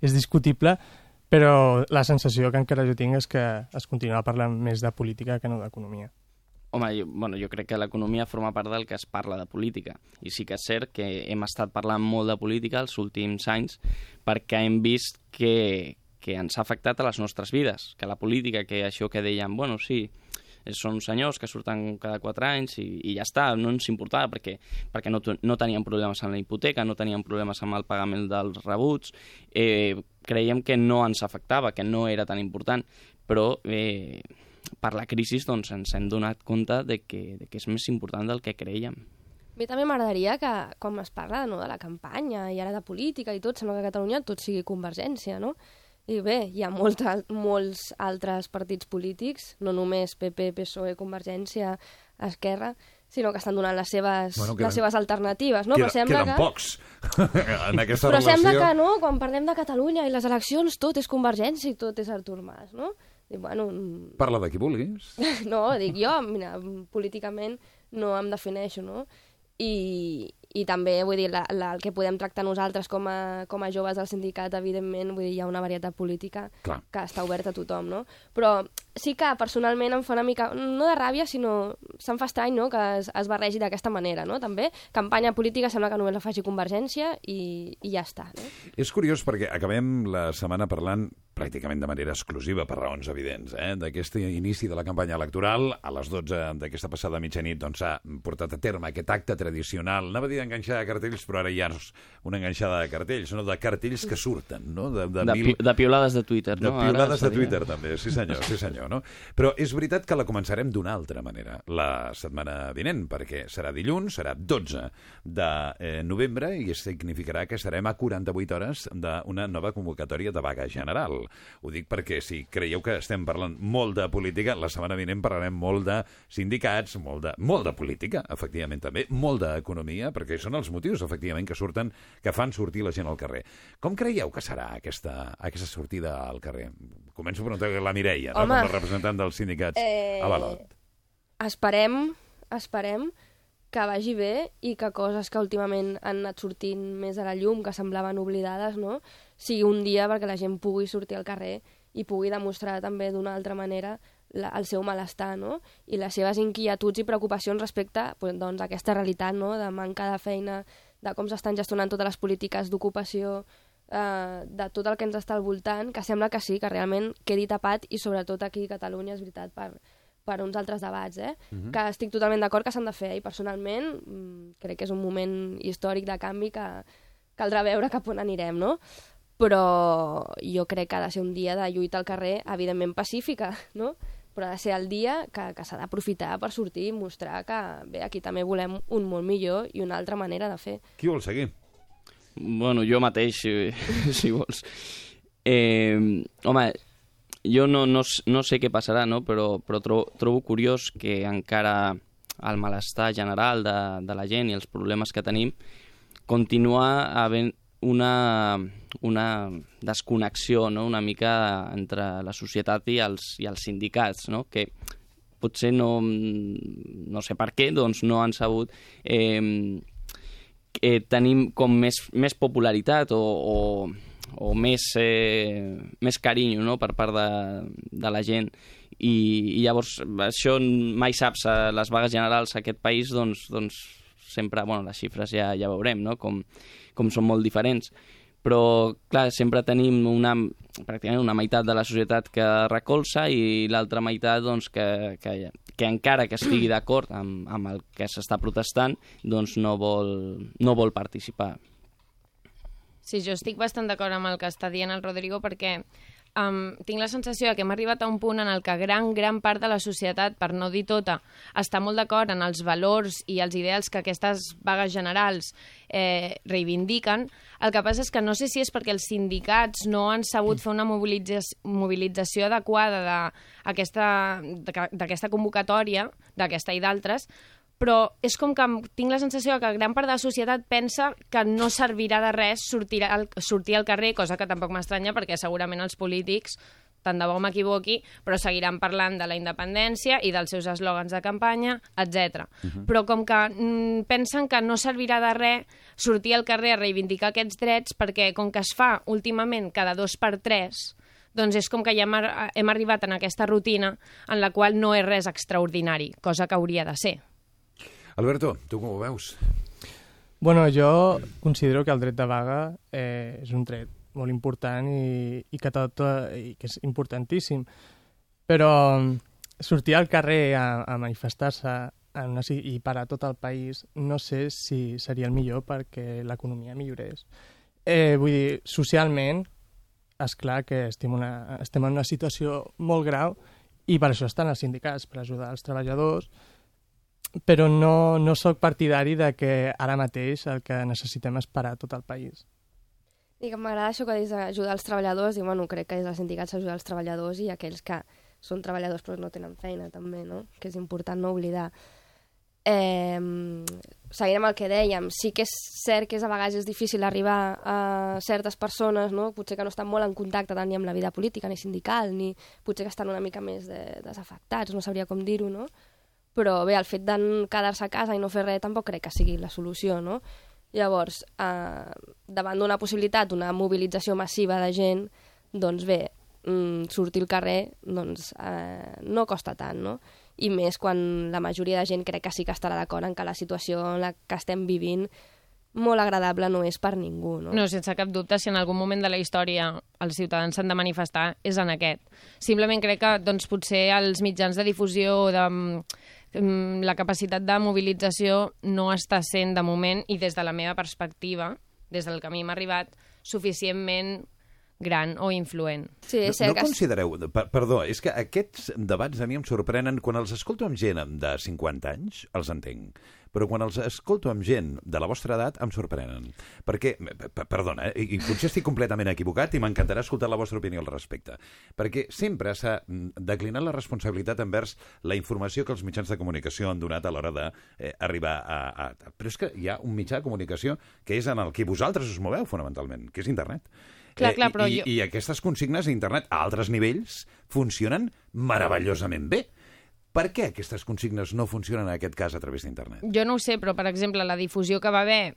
Speaker 12: és discutible, però la sensació que encara jo tinc és que es continua parlant més de política que no d'economia.
Speaker 14: Home, jo, bueno, jo crec que l'economia forma part del que es parla de política. I sí que és cert que hem estat parlant molt de política els últims anys perquè hem vist que, que ens ha afectat a les nostres vides. Que la política, que això que dèiem, bueno, sí, són senyors que surten cada quatre anys i, i ja està, no ens importava perquè, perquè no, no teníem problemes amb la hipoteca, no teníem problemes amb el pagament dels rebuts, eh, creiem que no ens afectava, que no era tan important, però eh, per la crisi doncs, ens hem donat compte de que, de que és més important del que creiem.
Speaker 13: A mi també m'agradaria que, com es parla no, de la campanya i ara de política i tot, sembla que a Catalunya tot sigui convergència, no? I bé, hi ha molta, molts altres partits polítics, no només PP, PSOE, Convergència, Esquerra, sinó que estan donant les seves,
Speaker 1: Bueno, queden-
Speaker 13: les seves alternatives, no?
Speaker 1: Queda,
Speaker 13: Però sembla que...
Speaker 1: pocs en aquesta
Speaker 13: Però
Speaker 1: relació.
Speaker 13: sembla que no, quan parlem de Catalunya i les eleccions, tot és Convergència i tot és Artur Mas, no? Dic, bueno, mm,
Speaker 1: Parla de qui vulguis.
Speaker 13: no, dic jo, mira, políticament no em defineixo, no? I, i també, vull dir, la, la, el que podem tractar nosaltres com a, com a joves del sindicat, evidentment, vull dir, hi ha una varietat política
Speaker 1: Clar.
Speaker 13: que està oberta a tothom, no? Però sí que personalment em fa una mica, no de ràbia, sinó se'm fa estrany, no?, que es, es barregi d'aquesta manera, no?, també. Campanya política sembla que només la faci Convergència i, i ja està, no?
Speaker 1: És curiós perquè acabem la setmana parlant pràcticament de manera exclusiva, per raons evidents, eh? d'aquest inici de la campanya electoral. A les 12 d'aquesta passada mitjanit doncs, s'ha portat a terme aquest acte tradicional. Anava a dir enganxada de cartells, però ara no és una enganxada de cartells, sinó de cartells que surten, no? De,
Speaker 14: De, pi, de piolades de Twitter,
Speaker 1: De
Speaker 14: no?
Speaker 1: piolades de. Twitter, també, sí senyor, sí senyor, no? Però és veritat que la començarem d'una altra manera la setmana vinent, perquè serà dilluns, serà 12 de eh, novembre i significarà que estarem a 48 hores d'una nova convocatòria de vaga general. Ho dic perquè si creieu que estem parlant molt de política, la setmana vinent parlarem molt de sindicats, molt de, molt de política, efectivament també, molt d'economia, perquè són els motius, efectivament, que surten, que fan sortir la gent al carrer. Com creieu que serà aquesta, aquesta sortida al carrer? Començo a preguntar la Mireia, no?
Speaker 13: Home.
Speaker 1: com a representant dels sindicats
Speaker 13: Eh,
Speaker 1: a Balot.
Speaker 13: Esperem, esperem que vagi bé i que coses que últimament han anat sortint més a la llum, que semblaven oblidades, no? Sigui un dia perquè la gent pugui sortir al carrer i pugui demostrar també d'una altra manera la, el seu malestar no? i les seves inquietuds i preocupacions respecte pues, doncs, a aquesta realitat no? de manca de feina, de com s'estan gestionant totes les polítiques d'ocupació, eh, de tot el que ens està al voltant, que sembla que sí, que realment quedi tapat i sobretot aquí a Catalunya, és veritat, per, per uns altres debats, eh?
Speaker 15: Mhm.
Speaker 13: que estic totalment d'acord que s'han de fer i personalment mm, crec que és un moment històric de canvi que caldrà veure cap on anirem, no? Però jo crec que ha de ser un dia de lluita al carrer, evidentment pacífica, no? però ha de ser el dia que, que s'ha d'aprofitar per sortir i mostrar que bé, aquí també volem un món millor i una altra manera de fer.
Speaker 1: Qui vol seguir?
Speaker 14: Bueno, jo mateix, si, si vols. Eh, home, jo no, no, no sé què passarà, no? però, però trobo, trobo curiós que encara el malestar general de, de la gent i els problemes que tenim continua havent una, una desconnexió no? una mica entre la societat i els, i els sindicats, no? que potser no, no sé per què, doncs no han sabut eh, eh, tenim com més, més popularitat o, o, o més, eh, més carinyo no? per part de, de la gent i, i llavors això mai saps a les vagues generals a aquest país doncs, doncs sempre, bueno, les xifres ja, ja veurem no? com, com són molt diferents però clar, sempre tenim una, pràcticament una meitat de la societat que recolza i l'altra meitat doncs, que, que, que encara que estigui d'acord amb, amb el que s'està protestant doncs no vol, no vol participar.
Speaker 11: Sí, jo estic bastant d'acord amb el que està dient el Rodrigo perquè um, tinc la sensació de que hem arribat a un punt en el que gran, gran part de la societat, per no dir tota, està molt d'acord en els valors i els ideals que aquestes vagues generals eh, reivindiquen. El que passa és que no sé si és perquè els sindicats no han sabut fer una mobilització, mobilització adequada d'aquesta de- d'aquesta convocatòria, d'aquesta i d'altres, però és com que tinc la sensació que gran part de la societat pensa que no servirà de res sortir al, sortir al carrer, cosa que tampoc m'estranya perquè segurament els polítics tant de bo m'equivoqui, però seguiran parlant de la independència i dels seus eslògans de campanya, etc.
Speaker 15: Mhm.
Speaker 11: Però com que mm, pensen que no servirà de res sortir al carrer a reivindicar aquests drets perquè com que es fa últimament cada dos per tres, doncs és com que ja hem, hem arribat en aquesta rutina en la qual no és res extraordinari, cosa que hauria de ser.
Speaker 1: Alberto, tu com ho veus?
Speaker 12: Bueno, jo considero que el dret de vaga eh, és un dret molt important i, i, que tot, i que és importantíssim. Però mm, sortir al carrer a, a manifestar-se i parar tot el país no sé si seria el millor perquè l'economia millorés. Eh, vull dir, socialment, és clar que estem, una, estem en una situació molt grau i per això estan els sindicats, per ajudar els treballadors, però no, no sóc partidari de que ara mateix el que necessitem és parar tot el país.
Speaker 13: I que m'agrada això que dius d'ajudar els treballadors, i bueno, crec que és els sindicats ajudar els treballadors i aquells que són treballadors però no tenen feina també, no? Que és important no oblidar. Eh, seguint amb el que dèiem, sí que és cert que és, a vegades és difícil arribar a certes persones, no? potser que no estan molt en contacte tant ni amb la vida política ni sindical, ni potser que estan una mica més de, desafectats, no sabria com dir-ho, no? Però bé, el fet de quedar-se a casa i no fer res tampoc crec que sigui la solució, no? Llavors, eh, davant d'una possibilitat, una mobilització massiva de gent, doncs bé, mm, sortir al carrer doncs, eh, no costa tant, no? I més quan la majoria de gent crec que sí que estarà d'acord en que la situació en la que estem vivint molt agradable no és per ningú, no?
Speaker 11: No, sense cap dubte, si en algun moment de la història els ciutadans s'han de manifestar, és en aquest. Simplement crec que doncs, potser els mitjans de difusió de mm, la capacitat de mobilització no està sent, de moment, i des de la meva perspectiva, des del que a mi m'ha arribat, suficientment gran o influent.
Speaker 13: Sí,
Speaker 1: No, no considereu... Per, perdó, és que aquests debats a mi em sorprenen. Quan els escolto amb gent de 50 anys, els entenc. Però quan els escolto amb gent de la vostra edat, em sorprenen. Perquè, perdona, eh, i potser estic completament equivocat i m'encantarà escoltar la vostra opinió al respecte. Perquè sempre s'ha declinat la responsabilitat envers la informació que els mitjans de comunicació han donat a l'hora d'arribar a, a... Però és que hi ha un mitjà de comunicació que és en el que vosaltres us moveu, fonamentalment, que és internet.
Speaker 11: Clar, clar, però
Speaker 1: i,
Speaker 11: jo-
Speaker 1: I aquestes consignes a internet a altres nivells funcionen meravellosament bé. Per què aquestes consignes no funcionen en aquest cas a través d'internet?
Speaker 11: Jo no ho sé, però, per exemple, la difusió que va haver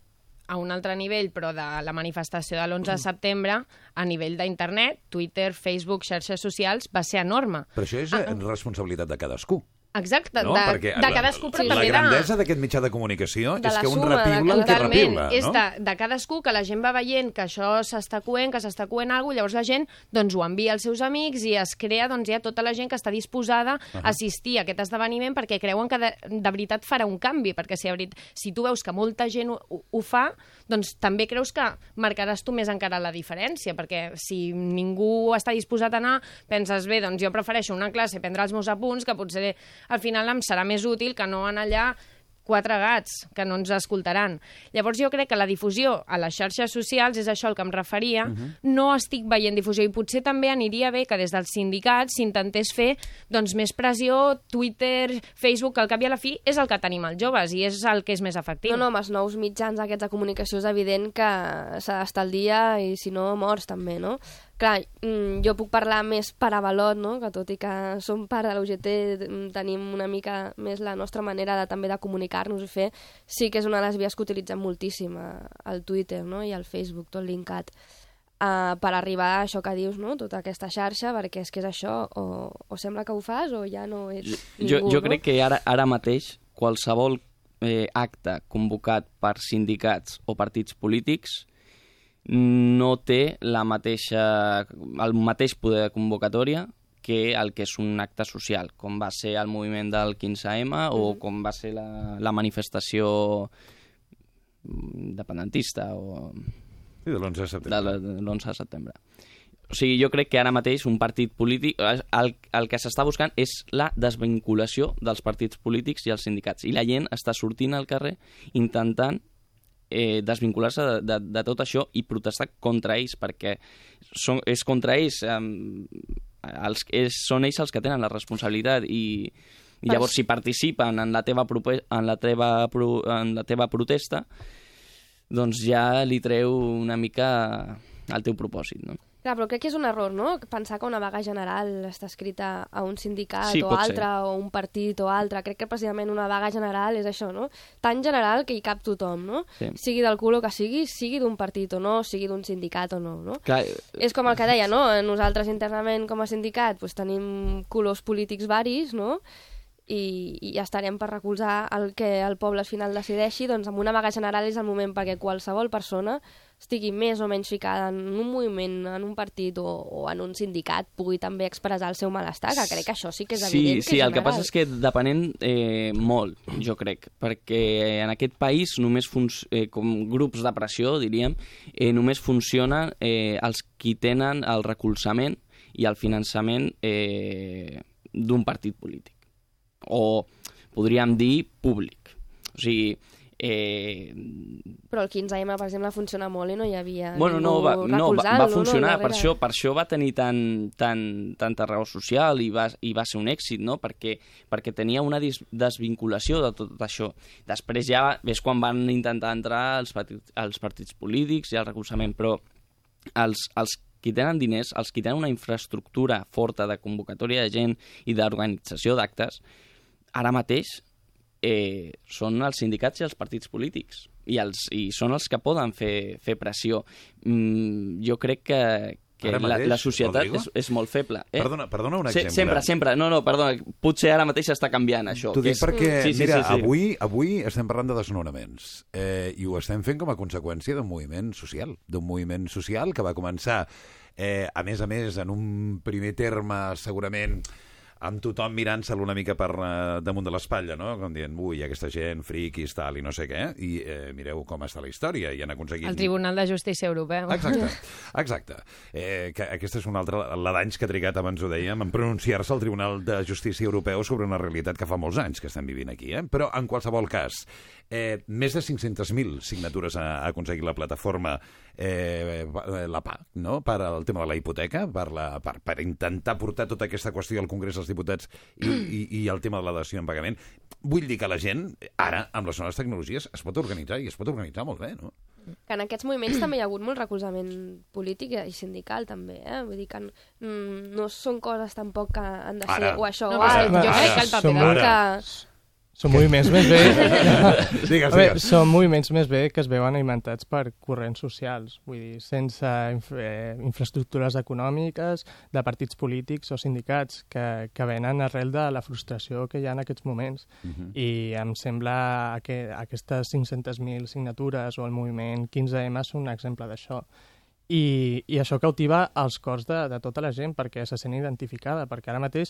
Speaker 11: a un altre nivell, però de la manifestació de l'11 de setembre, a nivell d'internet, Twitter, Facebook, xarxes socials, va ser enorme.
Speaker 1: Però això és ah. responsabilitat de cadascú.
Speaker 11: Exacte,
Speaker 1: No?
Speaker 11: de,
Speaker 1: Perquè
Speaker 11: de cadascú, però
Speaker 1: la
Speaker 11: també
Speaker 1: grandesa d'aquest mitjà de comunicació
Speaker 11: de
Speaker 1: és
Speaker 11: la
Speaker 1: que un repiula
Speaker 11: de,
Speaker 1: el que repiula,
Speaker 11: és
Speaker 1: no?
Speaker 11: de, de cadascú, que la gent va veient que això s'està coent, que s'està coent alguna cosa, llavors la gent doncs, ho envia als seus amics i es crea doncs, ja tota la gent que està disposada
Speaker 15: Ahà.
Speaker 11: a assistir a aquest esdeveniment perquè creuen que de, de veritat farà un canvi, perquè si, verit, si tu veus que molta gent ho, ho, ho fa, doncs també creus que marcaràs tu més encara la diferència, perquè si ningú està disposat a anar, penses, bé, doncs jo prefereixo una classe, prendre els meus apunts, que potser al final em serà més útil que no anar allà quatre gats que no ens escoltaran. Llavors jo crec que la difusió a les xarxes socials és això al que em referia.
Speaker 15: Mhm.
Speaker 11: No estic veient difusió i potser també aniria bé que des dels sindicats s'intentés fer doncs, més pressió, Twitter, Facebook, que al cap i a la fi és el que tenim els joves i és el que és més efectiu.
Speaker 13: No, no, amb els nous mitjans aquests de comunicació és evident que s'ha d'estar al dia i si no, morts també, no? Clar, mm, jo puc parlar més per avalot, no? que tot i que som part de l'UGT mm, tenim una mica més la nostra manera de, també de comunicar-nos i fer, sí que és una de les vies que utilitzem moltíssim a- al Twitter no? i al Facebook, tot linkat uh, per arribar a això que dius, no? tota aquesta xarxa, perquè és que és això, o, o sembla que ho fas o ja no ets
Speaker 14: Jo,
Speaker 13: ningú,
Speaker 14: jo
Speaker 13: no?
Speaker 14: crec que ara, ara mateix qualsevol eh, acte convocat per sindicats o partits polítics no té la mateixa, el mateix poder de convocatòria que el que és un acte social, com va ser el moviment del 15M o com va ser la, la manifestació independentista o...
Speaker 1: Sí, de l'11 de setembre.
Speaker 14: De l'11 de setembre. O sigui, jo crec que ara mateix un partit polític... El, el que s'està buscant és la desvinculació dels partits polítics i els sindicats. I la gent està sortint al carrer intentant eh, desvincular-se de, de, de tot això i protestar contra ells, perquè són, és contra ells... Eh, els, és, són ells els que tenen la responsabilitat i, i llavors si participen en la teva, en la teva, pro, en la teva protesta doncs ja li treu una mica al teu propòsit, no?
Speaker 13: Clar, però crec que és un error, no? Pensar que una vaga general està escrita a un sindicat
Speaker 14: Sí,
Speaker 13: o altre,
Speaker 14: ser.
Speaker 13: o un partit o altre. Crec que precisament una vaga general és això, no? Tan general que hi cap tothom, no?
Speaker 14: Sí.
Speaker 13: Sigui del color que sigui, sigui d'un partit o no, sigui d'un sindicat o no, no?
Speaker 14: Clar,
Speaker 13: És com el que deia, no? Nosaltres internament com a sindicat doncs, tenim colors polítics varis, no? I, i estarem per recolzar el que el poble al final decideixi, doncs amb una vaga general és el moment perquè qualsevol persona estigui més o menys ficada en un moviment, en un partit o, o en un sindicat, pugui també expressar el seu malestar, que crec que això sí que és
Speaker 14: Sí,
Speaker 13: evident
Speaker 14: sí,
Speaker 13: que és
Speaker 14: el que passa és que depenent eh, molt, jo crec, perquè en aquest país només eh, com grups de pressió, diríem, eh, només funcionen eh, els qui tenen el recolzament i el finançament eh, d'un partit polític. O podríem dir públic. O sigui, eh,
Speaker 13: Però el 15M, per exemple, funciona molt i no hi havia
Speaker 14: Bueno, no, va, no, va, va funcionar,
Speaker 13: no,
Speaker 14: per, això, per això va tenir tan, tan, tanta raó social i va, i va ser un èxit, no? perquè, perquè tenia una desvinculació de tot això. Després ja ves quan van intentar entrar els, partits, els partits polítics i el recolzament, però els, els qui tenen diners, els qui tenen una infraestructura forta de convocatòria de gent i d'organització d'actes, ara mateix eh, són els sindicats i els partits polítics i, els, i són els que poden fer, fer pressió. Mm, jo crec que, que
Speaker 1: Ara
Speaker 14: la,
Speaker 1: mateix,
Speaker 14: la societat
Speaker 1: Rodrigo?
Speaker 14: és, és molt feble. Eh?
Speaker 1: Perdona- perdona un
Speaker 14: Se-
Speaker 1: exemple.
Speaker 14: Sempre, sempre. No, no, perdona. Potser ara mateix està canviant això.
Speaker 1: T'ho dic
Speaker 14: és-
Speaker 1: perquè,
Speaker 14: sí, sí,
Speaker 1: mira,
Speaker 14: sí, sí.
Speaker 1: Avui, avui estem parlant de desnonaments eh, i ho estem fent com a conseqüència d'un moviment social, d'un moviment social que va començar, eh, a més a més, en un primer terme segurament amb tothom mirant-se'l una mica per eh, damunt de l'espatlla, no? Com dient, ui, aquesta gent, friquis, tal, i no sé què, i eh, mireu com està la història, i han aconseguit...
Speaker 11: El Tribunal de Justícia Europeu.
Speaker 1: Exacte, exacte. Eh, que aquesta és una altra, la d'anys que ha trigat, abans ho dèiem, en pronunciar-se al Tribunal de Justícia Europeu sobre una realitat que fa molts anys que estem vivint aquí. Eh? Però, en qualsevol cas, eh, més de 500.000 signatures ha, ha aconseguit la plataforma eh, la PA, no? per al tema de la hipoteca, per, la, per, per intentar portar tota aquesta qüestió al Congrés dels Diputats i, i, i el tema de la dació en pagament. Vull dir que la gent, ara, amb les noves tecnologies, es pot organitzar, i es pot organitzar molt bé, no?
Speaker 13: que en aquests moviments també hi ha hagut molt recolzament polític i sindical també, eh? Vull dir que mm, no són coses tampoc que han de ser
Speaker 1: Ara.
Speaker 13: o això
Speaker 11: No,
Speaker 13: o alt,
Speaker 11: jo crec que el paper
Speaker 12: ara.
Speaker 13: que...
Speaker 12: Són moviments més bé...
Speaker 1: Digues,
Speaker 12: A veure,
Speaker 1: digues.
Speaker 12: són moviments més bé que es veuen alimentats per corrents socials, vull dir, sense inf eh, infraestructures econòmiques, de partits polítics o sindicats, que, que venen arrel de la frustració que hi ha en aquests moments.
Speaker 1: Mhm.
Speaker 12: I em sembla que aquestes 500.000 signatures o el moviment 15M són un exemple d'això. I, I això cautiva els cors de, de tota la gent perquè se sent identificada, perquè ara mateix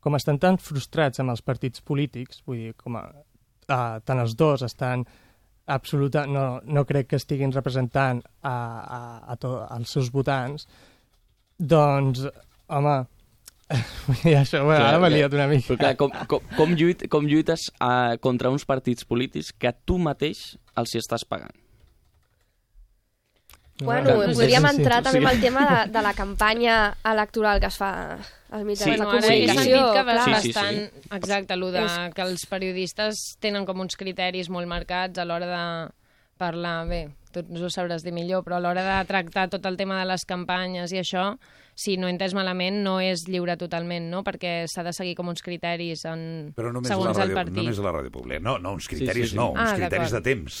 Speaker 12: com estan tan frustrats amb els partits polítics, vull dir, com a, uh, tant els dos estan absoluta, no, no crec que estiguin representant a, a, a to, als seus votants, doncs, home, i això, bueno, ara m'he liat una mica.
Speaker 14: Però clar, com, com, com, lluit, com lluites uh, contra uns partits polítics que tu mateix els hi estàs pagant?
Speaker 13: Bueno,
Speaker 14: Clar,
Speaker 13: podríem
Speaker 14: sí, sí,
Speaker 13: entrar
Speaker 14: sí.
Speaker 13: també amb el tema de, de la campanya electoral que es fa als mitjans
Speaker 14: Sí.
Speaker 13: de comunicació.
Speaker 11: sentit que
Speaker 13: clar.
Speaker 14: Sí, sí, sí.
Speaker 11: bastant... Exacte, allò de que els periodistes tenen com uns criteris molt marcats a l'hora de parlar... Bé, tu ho sabràs dir millor, però a l'hora de tractar tot el tema de les campanyes i això, si no he entès malament, no és lliure totalment, no? Perquè s'ha de seguir com uns criteris en...
Speaker 1: Però només
Speaker 11: segons
Speaker 1: la
Speaker 11: el
Speaker 1: ràdio,
Speaker 11: partit.
Speaker 1: només a la ràdio pública. No, no, uns criteris
Speaker 14: sí, sí.
Speaker 1: no, uns
Speaker 11: Ah,
Speaker 1: criteris de temps.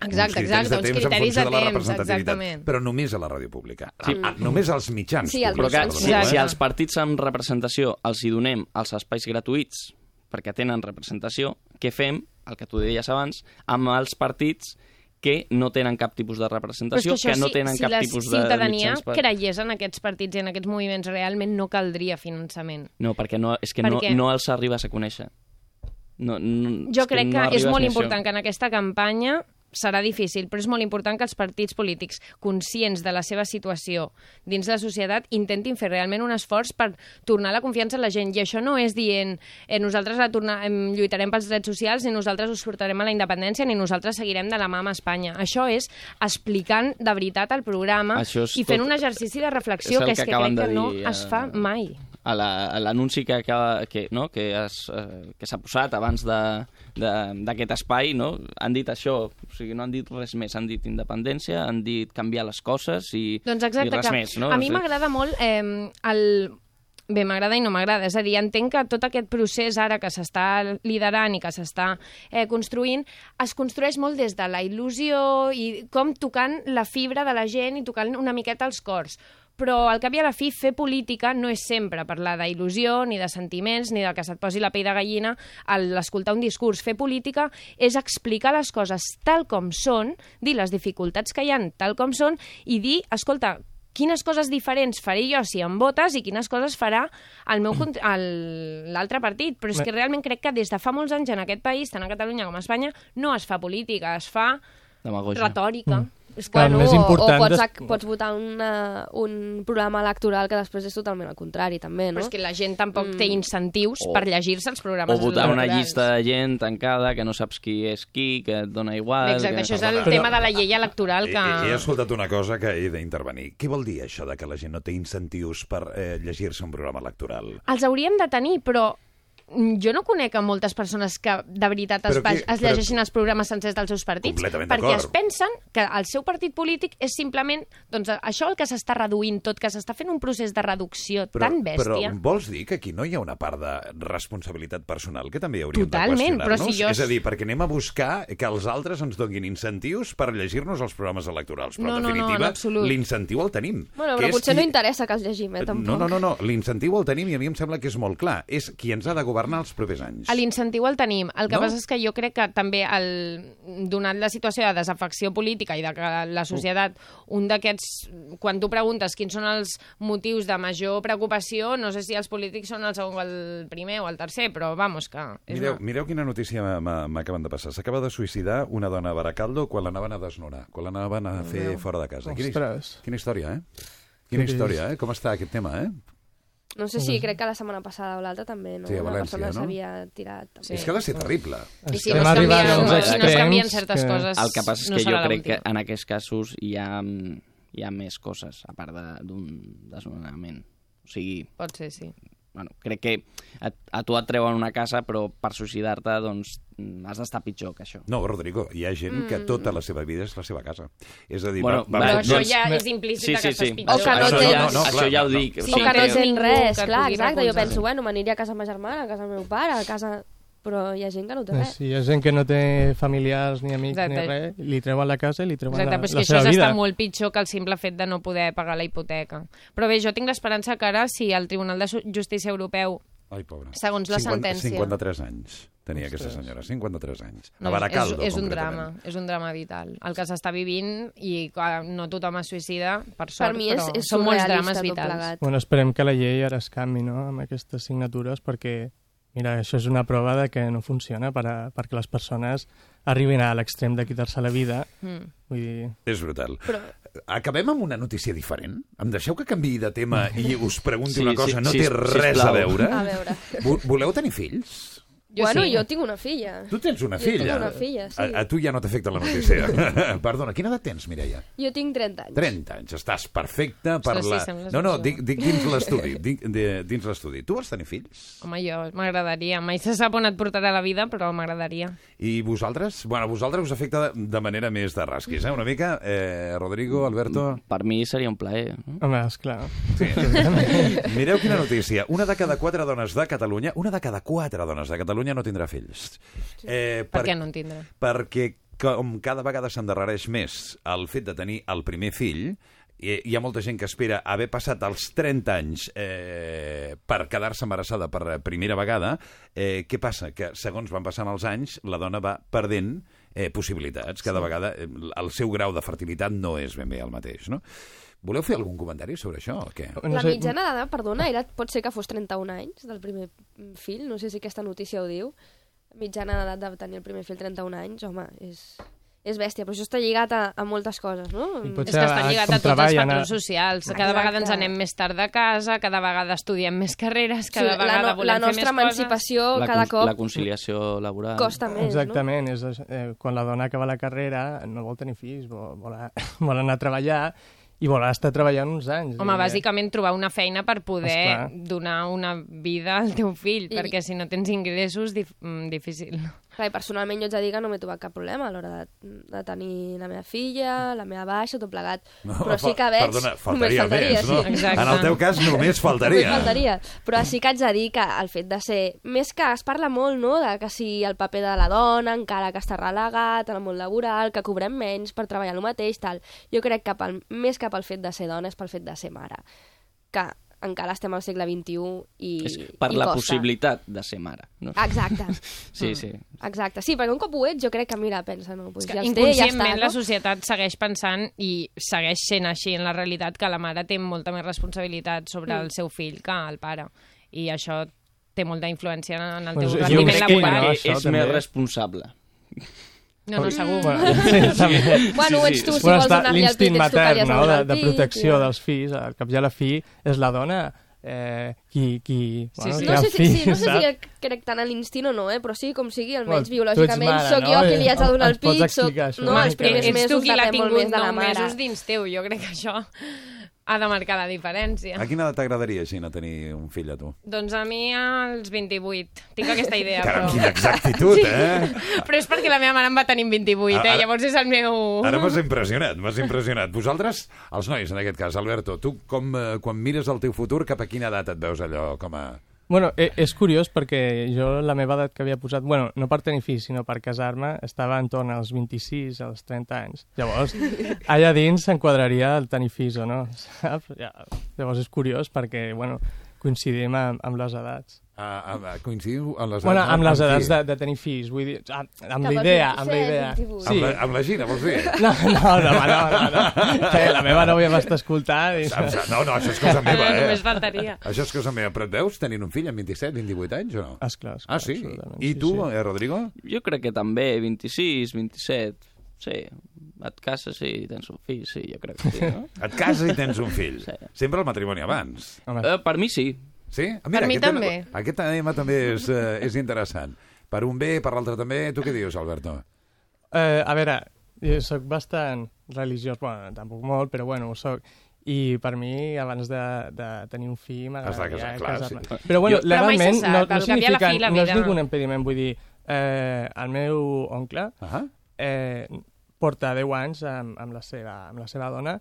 Speaker 11: Exacte,
Speaker 1: uns criteris
Speaker 11: exacte, uns
Speaker 1: de temps
Speaker 11: criteris
Speaker 1: en funció
Speaker 11: de
Speaker 1: de la
Speaker 11: temps,
Speaker 1: representativitat.
Speaker 11: exactament.
Speaker 1: Però només a la ràdio pública.
Speaker 13: Sí.
Speaker 1: Ah, ah, només als mitjans
Speaker 13: Sí,
Speaker 14: Però que, si, si als partits amb representació els hi donem els espais gratuïts perquè tenen representació, què fem, el que tu deies abans, amb els partits que no tenen cap tipus de
Speaker 11: és
Speaker 14: representació,
Speaker 11: que, això,
Speaker 14: no
Speaker 11: si,
Speaker 14: tenen
Speaker 11: si
Speaker 14: cap
Speaker 11: la
Speaker 14: tipus de
Speaker 11: ciutadania
Speaker 14: mitjans... Per...
Speaker 11: creiés en aquests partits i en aquests moviments, realment no caldria finançament.
Speaker 14: No, perquè no, és que
Speaker 11: Perquè-
Speaker 14: no, no els arribes a conèixer. No, no,
Speaker 11: Jo
Speaker 14: és
Speaker 11: crec que,
Speaker 14: no
Speaker 11: és
Speaker 14: arribes
Speaker 11: molt
Speaker 14: a això.
Speaker 11: important que en aquesta campanya serà difícil, però és molt important que els partits polítics, conscients de la seva situació dins de la societat, intentin fer realment un esforç per tornar la confiança en la gent. I això no és dient eh, nosaltres la torna, em, lluitarem pels drets socials, ni nosaltres us portarem a la independència, ni nosaltres seguirem de la mà amb Espanya. Això és explicant de veritat el programa
Speaker 14: és
Speaker 11: i fent
Speaker 14: tot-
Speaker 11: un exercici de
Speaker 14: és
Speaker 11: reflexió
Speaker 14: el
Speaker 11: que és
Speaker 14: que
Speaker 11: que crec que no
Speaker 14: dir,
Speaker 11: es
Speaker 14: eh,
Speaker 11: fa mai.
Speaker 14: A la- a l'anunci que, que, que, no? que es, eh, que s'ha posat abans d'aquest espai, no? han dit això, o sigui, no han dit res més, han dit independència, han dit canviar les coses i,
Speaker 11: Doncs exacte,
Speaker 14: i res
Speaker 11: que
Speaker 14: més. No?
Speaker 11: a mi
Speaker 14: O sigui,
Speaker 11: m'agrada molt eh, el... Bé, m'agrada i no m'agrada. És a dir, entenc que tot aquest procés ara que s'està liderant i que s'està eh, construint, es construeix molt des de la il·lusió i com tocant la fibra de la gent i tocant una miqueta els cors. Però al cap i a la fi, fer política no és sempre parlar d'il·lusió, ni de sentiments, ni de que se't posi la pell de gallina al escoltar un discurs. Fer política és explicar les coses tal com són, dir les dificultats que hi han tal com són i dir, escolta, quines coses diferents faré jo si em votes i quines coses farà el meu l'altre partit. Però és que realment crec que des de fa molts anys en aquest país, tant a Catalunya com a Espanya, no es fa política, es fa
Speaker 14: Demagògia.
Speaker 11: retòrica.
Speaker 12: Mm.
Speaker 11: És que
Speaker 13: Bueno,
Speaker 12: més
Speaker 13: o,
Speaker 12: important
Speaker 13: o pots,
Speaker 12: des-
Speaker 13: pots votar una, un programa electoral que després és totalment al contrari, també, no?
Speaker 11: Però és que la gent tampoc té incentius
Speaker 14: O-
Speaker 11: per llegir-se els
Speaker 14: O
Speaker 11: programes
Speaker 14: votar una llista de gent tancada que no saps qui és qui, que et dona igual...
Speaker 11: Exacte,
Speaker 14: que...
Speaker 11: això és el tema de la llei electoral que...
Speaker 1: He, he escoltat una cosa que he d'intervenir. Què vol dir això de que la gent no té incentius per eh, llegir-se un programa electoral?
Speaker 11: Els hauríem de tenir, però mm, jo no conec a moltes persones que de veritat es,
Speaker 1: Però qui-
Speaker 11: es
Speaker 1: però-
Speaker 11: llegeixin els programes sencers dels seus partits, perquè es pensen que el seu partit polític és simplement doncs, això el que s'està reduint tot, que s'està fent un procés de reducció
Speaker 1: Però,
Speaker 11: tan bèstia.
Speaker 1: però vols dir que aquí no hi ha una part de responsabilitat personal que també hauríem
Speaker 11: Totalment,
Speaker 1: de
Speaker 11: però
Speaker 1: qüestionar-nos?
Speaker 11: si jo-
Speaker 1: És a dir, perquè anem a buscar que els altres ens donin incentius per llegir-nos els programes electorals. Però,
Speaker 13: No,
Speaker 1: en
Speaker 13: no, no,
Speaker 1: definitiva,
Speaker 13: absolut.
Speaker 1: l'incentiu el tenim.
Speaker 13: Bueno,
Speaker 1: que
Speaker 13: però
Speaker 1: és
Speaker 13: potser
Speaker 1: qui-
Speaker 13: no interessa que els llegim, eh, tampoc.
Speaker 1: No, no, no, no. l'incentiu el tenim i a mi em sembla que és molt clar. És qui ens ha de governar els propers anys.
Speaker 11: A L'incentiu el tenim. El que
Speaker 1: No?
Speaker 11: passa és que jo crec que també, el, donat la situació de desafecció política i de que la societat, un d'aquests... Quan tu preguntes quins són els motius de major preocupació, no sé si els polítics són el segon o el primer o el tercer, però vamos, que... És
Speaker 1: Mireu,
Speaker 11: una...
Speaker 1: mireu quina notícia m'acaben de passar. S'acaba de suïcidar una dona a Baracaldo quan l'anaven a desnonar, quan l'anaven a fer
Speaker 12: Déu.
Speaker 1: fora de casa. Quina, quina història, eh? Quina història, eh? Com està aquest tema, eh?
Speaker 13: No sé si crec que la setmana passada o l'altra també, no?
Speaker 1: Sí, a
Speaker 13: Una
Speaker 1: València,
Speaker 13: persona
Speaker 1: no?
Speaker 13: s'havia tirat. També.
Speaker 1: És que ha de ser terrible.
Speaker 11: I si no es canvien, si no es canvien certes coses,
Speaker 14: El que passa és
Speaker 11: no
Speaker 14: que jo
Speaker 11: serà
Speaker 14: crec que en aquests casos hi ha, hi ha més coses, a part de- d'un desnonament. O sigui,
Speaker 11: Pot ser, sí.
Speaker 14: Bueno, crec que a, a tu et treuen una casa, però per suïcidar-te doncs, mm, has d'estar pitjor que això.
Speaker 1: No, Rodrigo, hi ha gent que tota la seva vida és la seva casa. És a dir,
Speaker 14: Bueno,
Speaker 1: va,
Speaker 14: va,
Speaker 11: Però això
Speaker 14: doncs-
Speaker 11: ja és implícit que estàs pitjor.
Speaker 13: O que no
Speaker 14: això,
Speaker 13: tens-
Speaker 14: ja,
Speaker 1: No, no,
Speaker 14: això
Speaker 1: clar,
Speaker 14: ja ho
Speaker 1: no, no.
Speaker 14: dic.
Speaker 13: O
Speaker 14: Sí,
Speaker 13: que no
Speaker 11: tens
Speaker 13: res, clar, exacte. Jo penso, bueno, m'aniria a casa de ma germana, a casa del meu pare, a casa... Però hi ha gent que no té res.
Speaker 12: Sí, hi ha gent que no té familiars ni amics
Speaker 11: Exacte.
Speaker 12: ni res, li treuen la casa i li treuen
Speaker 11: Exacte,
Speaker 12: la,
Speaker 11: però és
Speaker 12: la
Speaker 11: que això
Speaker 12: seva
Speaker 11: és
Speaker 12: vida.
Speaker 11: estar molt pitjor que el simple fet de no poder pagar la hipoteca. Però bé, jo tinc l'esperança que ara, si el Tribunal de Justícia Europeu
Speaker 1: Ai, pobra.
Speaker 11: Segons la
Speaker 1: 50,
Speaker 11: sentència.
Speaker 1: 53 anys tenia aquesta senyora, 53 anys.
Speaker 11: No,
Speaker 1: a Baracaldo,
Speaker 11: és, és un drama, és un drama vital. El que s'està vivint, i no tothom es suïcida, per sort,
Speaker 13: mi és-
Speaker 11: però
Speaker 13: és
Speaker 11: són molts drames vitals.
Speaker 12: Bueno, esperem que la llei ara es canvi, no?, amb aquestes signatures, perquè, mira, això és una prova de que no funciona per a, perquè les persones arribin a l'extrem de quitar-se la vida.
Speaker 11: Mm.
Speaker 12: Vull dir...
Speaker 1: És brutal.
Speaker 13: Però-
Speaker 1: Acabem amb una notícia diferent? Em deixeu que canviï de tema i us pregunti
Speaker 14: Sí,
Speaker 1: una
Speaker 14: sí,
Speaker 1: cosa? No
Speaker 14: sí,
Speaker 1: té res
Speaker 14: sisplau.
Speaker 1: a veure?
Speaker 13: A veure.
Speaker 1: Vo- Voleu tenir fills?
Speaker 11: Jo
Speaker 13: bueno,
Speaker 11: sí.
Speaker 13: jo tinc una filla.
Speaker 1: Tu tens una
Speaker 13: Jo
Speaker 1: filla?
Speaker 13: tinc una filla, sí.
Speaker 1: A, a tu ja no t'afecta la notícia. Perdona, quina edat tens, Mireia?
Speaker 13: Jo tinc 30 anys.
Speaker 1: 30 anys, estàs perfecta per
Speaker 11: Ostres, sí,
Speaker 1: la...
Speaker 11: sembles
Speaker 1: no, no, dic, dic dins l'estudi, dins l'estudi. Tu vols tenir fills?
Speaker 11: Home, jo m'agradaria. Mai se sap on et portarà la vida, però m'agradaria.
Speaker 1: I vosaltres? Bueno, a vosaltres us afecta de, de manera més de rasquis, eh? Una mica. Eh, Rodrigo, Alberto...
Speaker 14: Per mi seria un plaer. No?
Speaker 12: Home, esclar.
Speaker 1: Sí. Mireu quina notícia. Una de cada quatre dones de Catalunya, una de cada quatre dones de Catalunya no tindrà fills. Eh,
Speaker 11: Per què no en tindrà?
Speaker 1: Perquè com cada vegada s'endarrereix més el fet de tenir el primer fill, hi hi ha molta gent que espera haver passat els 30 anys eh, per quedar-se embarassada per primera vegada. Eh, què passa? Que segons van passant els anys, la dona va perdent eh, possibilitats. Cada vegada eh, el seu grau de fertilitat no és ben bé el mateix, no? Voleu fer algun comentari sobre això o què?
Speaker 13: La mitjana d'edat, perdona, era, pot ser que fos 31 anys del primer fill, no sé si aquesta notícia ho diu. Mitjana d'edat de tenir el primer fill 31 anys, home, és, és bèstia, però això està lligat a, a moltes coses, no?
Speaker 11: És que està
Speaker 12: a-
Speaker 11: lligat
Speaker 12: com
Speaker 11: a tots els patrons
Speaker 12: a-
Speaker 11: socials. Cada
Speaker 13: Exacte.
Speaker 11: vegada ens anem més tard de casa, cada vegada estudiem més carreres,
Speaker 13: Sí,
Speaker 11: cada
Speaker 13: la,
Speaker 11: vegada
Speaker 13: no,
Speaker 11: volem
Speaker 13: la
Speaker 11: fer
Speaker 13: nostra
Speaker 11: més coses.
Speaker 13: emancipació
Speaker 14: La,
Speaker 13: cada cop
Speaker 14: la conciliació laboral.
Speaker 13: costa més,
Speaker 12: Exactament, és, això, eh, quan la dona acaba la carrera no vol tenir fills, vol, vol, a- vol anar a treballar i voler estar treballant uns anys.
Speaker 11: Home,
Speaker 12: I,
Speaker 11: bàsicament trobar una feina per poder
Speaker 12: Esclar.
Speaker 11: donar una vida al teu fill,
Speaker 13: I-
Speaker 11: perquè si no tens ingressos, dif mm, difícil.
Speaker 13: Clar, i personalment jo haig de dir que no m'he trobat cap problema a l'hora de, de tenir la meva filla, la meva baixa, tot plegat.
Speaker 1: No,
Speaker 13: Però sí que veig...
Speaker 1: Perdona, faltaria,
Speaker 13: faltaria,
Speaker 1: més, no?
Speaker 13: sí.
Speaker 1: En el teu cas només faltaria.
Speaker 13: Només faltaria. Però sí que haig de dir que el fet de ser... Més que es parla molt, no?, de que si el paper de la dona encara que està relegat en el món laboral, que cobrem menys per treballar el mateix, tal. Jo crec que pel, més que pel fet de ser dona és pel fet de ser mare. Que encara estem al segle XXI i,
Speaker 14: És per
Speaker 13: i
Speaker 14: la
Speaker 13: costa.
Speaker 14: possibilitat de ser mare. No?
Speaker 13: Exacte.
Speaker 14: Sí, sí.
Speaker 13: Exacte, sí, perquè un cop ho ets, jo crec que, mira, pensa, no, pues ja els té, ja
Speaker 11: inconscientment
Speaker 13: està,
Speaker 11: la
Speaker 13: no?
Speaker 11: societat segueix pensant i segueix sent així en la realitat que la mare té molta més responsabilitat sobre
Speaker 13: Mm.
Speaker 11: el seu fill que el pare. I això té molta influència en el teu rendiment
Speaker 14: crec que
Speaker 11: laboral.
Speaker 14: és més responsable.
Speaker 11: No, no, segur.
Speaker 12: Bueno, sí, també.
Speaker 13: Bueno, ho ets tu, si
Speaker 12: Bueno,
Speaker 13: vols
Speaker 12: està
Speaker 13: donar-li el
Speaker 12: l'instint
Speaker 13: pit, ets tu que li
Speaker 12: matern,
Speaker 13: has de
Speaker 12: no?, de, de protecció
Speaker 13: ja.
Speaker 12: dels fills. Al cap i a la fi és la dona eh, qui, qui, bueno, qui
Speaker 13: no sé, si, sí, no sé si crec tant en l'instint o no, eh? però sí, com sigui, almenys
Speaker 12: Bueno, tu ets
Speaker 13: biològicament
Speaker 12: mare,
Speaker 13: sóc
Speaker 12: no?
Speaker 13: jo qui li has de donar el pit, soc... No, els primers
Speaker 11: Ets tu
Speaker 13: mesos
Speaker 11: qui l'ha
Speaker 13: depèn molt
Speaker 11: tingut
Speaker 13: més de la
Speaker 11: nou
Speaker 13: mare.
Speaker 11: mesos dins teu. Jo crec que això ha de marcar la diferència.
Speaker 1: A quina edat t'agradaria, Gina, tenir un fill a tu?
Speaker 11: Doncs a mi als 28. Tinc aquesta idea,
Speaker 1: Caram,
Speaker 11: però...
Speaker 1: quina exactitud, eh?
Speaker 11: Però és perquè la meva mare em va tenir amb 28, eh?
Speaker 1: Ara-
Speaker 11: Llavors és el meu...
Speaker 1: Ara m'has impressionat, m'has impressionat. Vosaltres, els nois, en aquest cas, Alberto, tu com, eh, quan mires el teu futur, cap a quina edat et veus allò com a...
Speaker 12: Bueno, e- és curiós perquè jo la meva edat que havia posat, bueno, no per tenir fills, sinó per casar-me, estava entorn als 26, als 30 anys. Llavors, allà dins s'enquadraria el tenir fills o no, saps? Ja, llavors és curiós perquè, bueno, coincidim amb, amb les edats.
Speaker 1: A, a, a coincidiu amb les edats?
Speaker 12: Bueno, amb les edats de, de tenir fills, vull dir, amb, la idea, amb la
Speaker 13: 27,
Speaker 12: idea.
Speaker 13: 28.
Speaker 1: Amb, la, amb la Gina, vols dir?
Speaker 12: No, no, no, no, no, no. Que la meva nòvia m'està escoltant. I...
Speaker 1: No, no, això és cosa meva, eh?
Speaker 11: Només faltaria.
Speaker 1: Això és cosa meva. Però et veus tenint un fill amb 27, 28 anys o no?
Speaker 12: Esclar, esclar,
Speaker 1: Ah, sí? I
Speaker 12: sí,
Speaker 1: tu,
Speaker 12: sí.
Speaker 1: eh, Rodrigo?
Speaker 14: Jo crec que també, 26, 27, sí, et cases i tens un fill, sí, jo crec que sí, no?
Speaker 1: Et cases i tens un fill.
Speaker 14: Sí.
Speaker 1: Sempre el matrimoni abans.
Speaker 14: Eh, per mi sí.
Speaker 1: Sí? Ah,
Speaker 11: Per mi
Speaker 1: aquest
Speaker 11: també.
Speaker 1: Tema, aquest tema també és, eh, és interessant. Per un bé, per l'altre també. Tu què dius, Alberto?
Speaker 12: Eh, a veure, jo soc bastant religiós, bueno, tampoc molt, però bueno, ho soc. I per mi, abans de, de tenir un fill, m'agradaria
Speaker 1: casar,
Speaker 12: casar-me.
Speaker 1: sí.
Speaker 12: Però bueno,
Speaker 1: Jo-
Speaker 11: Però
Speaker 12: legalment
Speaker 11: sap,
Speaker 12: no, no, significa,
Speaker 11: fi
Speaker 12: no és ningú impediment, vull dir, eh, el meu oncle
Speaker 1: uh -huh.
Speaker 12: eh, porta 10 anys amb, amb, la seva, amb la seva dona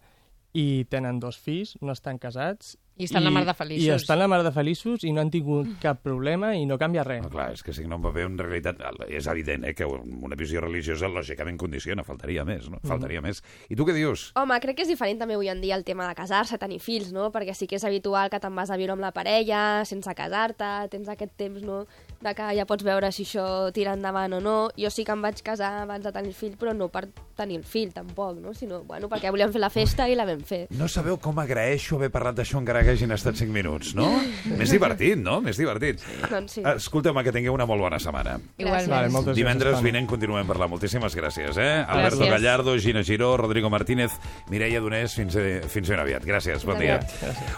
Speaker 12: i tenen dos fills, no estan casats
Speaker 11: I estan la mar de feliços.
Speaker 12: I estan la mar de feliços i no han tingut cap problema i no canvia res.
Speaker 1: No, clar, és que si no va bé en realitat... És evident, eh, que una visió religiosa lògicament condiciona, faltaria més, no? Faltaria més. I tu què dius?
Speaker 13: Home, crec que és diferent també avui en dia el tema de casar-se, tenir fills, no? Perquè sí que és habitual que te'n vas a viure amb la parella, sense casar-te, tens aquest temps, no?, de que ja pots veure si això tira endavant o no. Jo sí que em vaig casar abans de tenir el fill, però no per tenir el fill, tampoc, no? Sinó, bueno, perquè volíem fer la festa i la vam fer.
Speaker 1: No sabeu com agraeixo haver parlat d'això encara que hagin estat 5 minuts, no? Més divertit, no? Més divertit.
Speaker 13: Doncs sí.
Speaker 1: Escolteu-me, que tingueu una molt bona setmana.
Speaker 11: Igualment.
Speaker 12: Vale, moltes
Speaker 1: Divendres
Speaker 12: gràcies,
Speaker 1: vinent continuem parlant. Moltíssimes gràcies, eh? Alberto
Speaker 11: Gràcies.
Speaker 1: Gallardo, Gina Giró, Rodrigo Martínez, Mireia Donés, fins, eh, fins ben aviat. Gràcies, bon dia.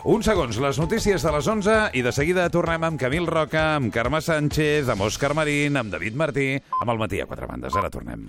Speaker 1: Uns segons, les notícies de les 11 i de seguida tornem amb Camil Roca, amb Carme Sánchez, amb Òscar Marín, amb David Martí, amb el matí a quatre bandes. Ara tornem.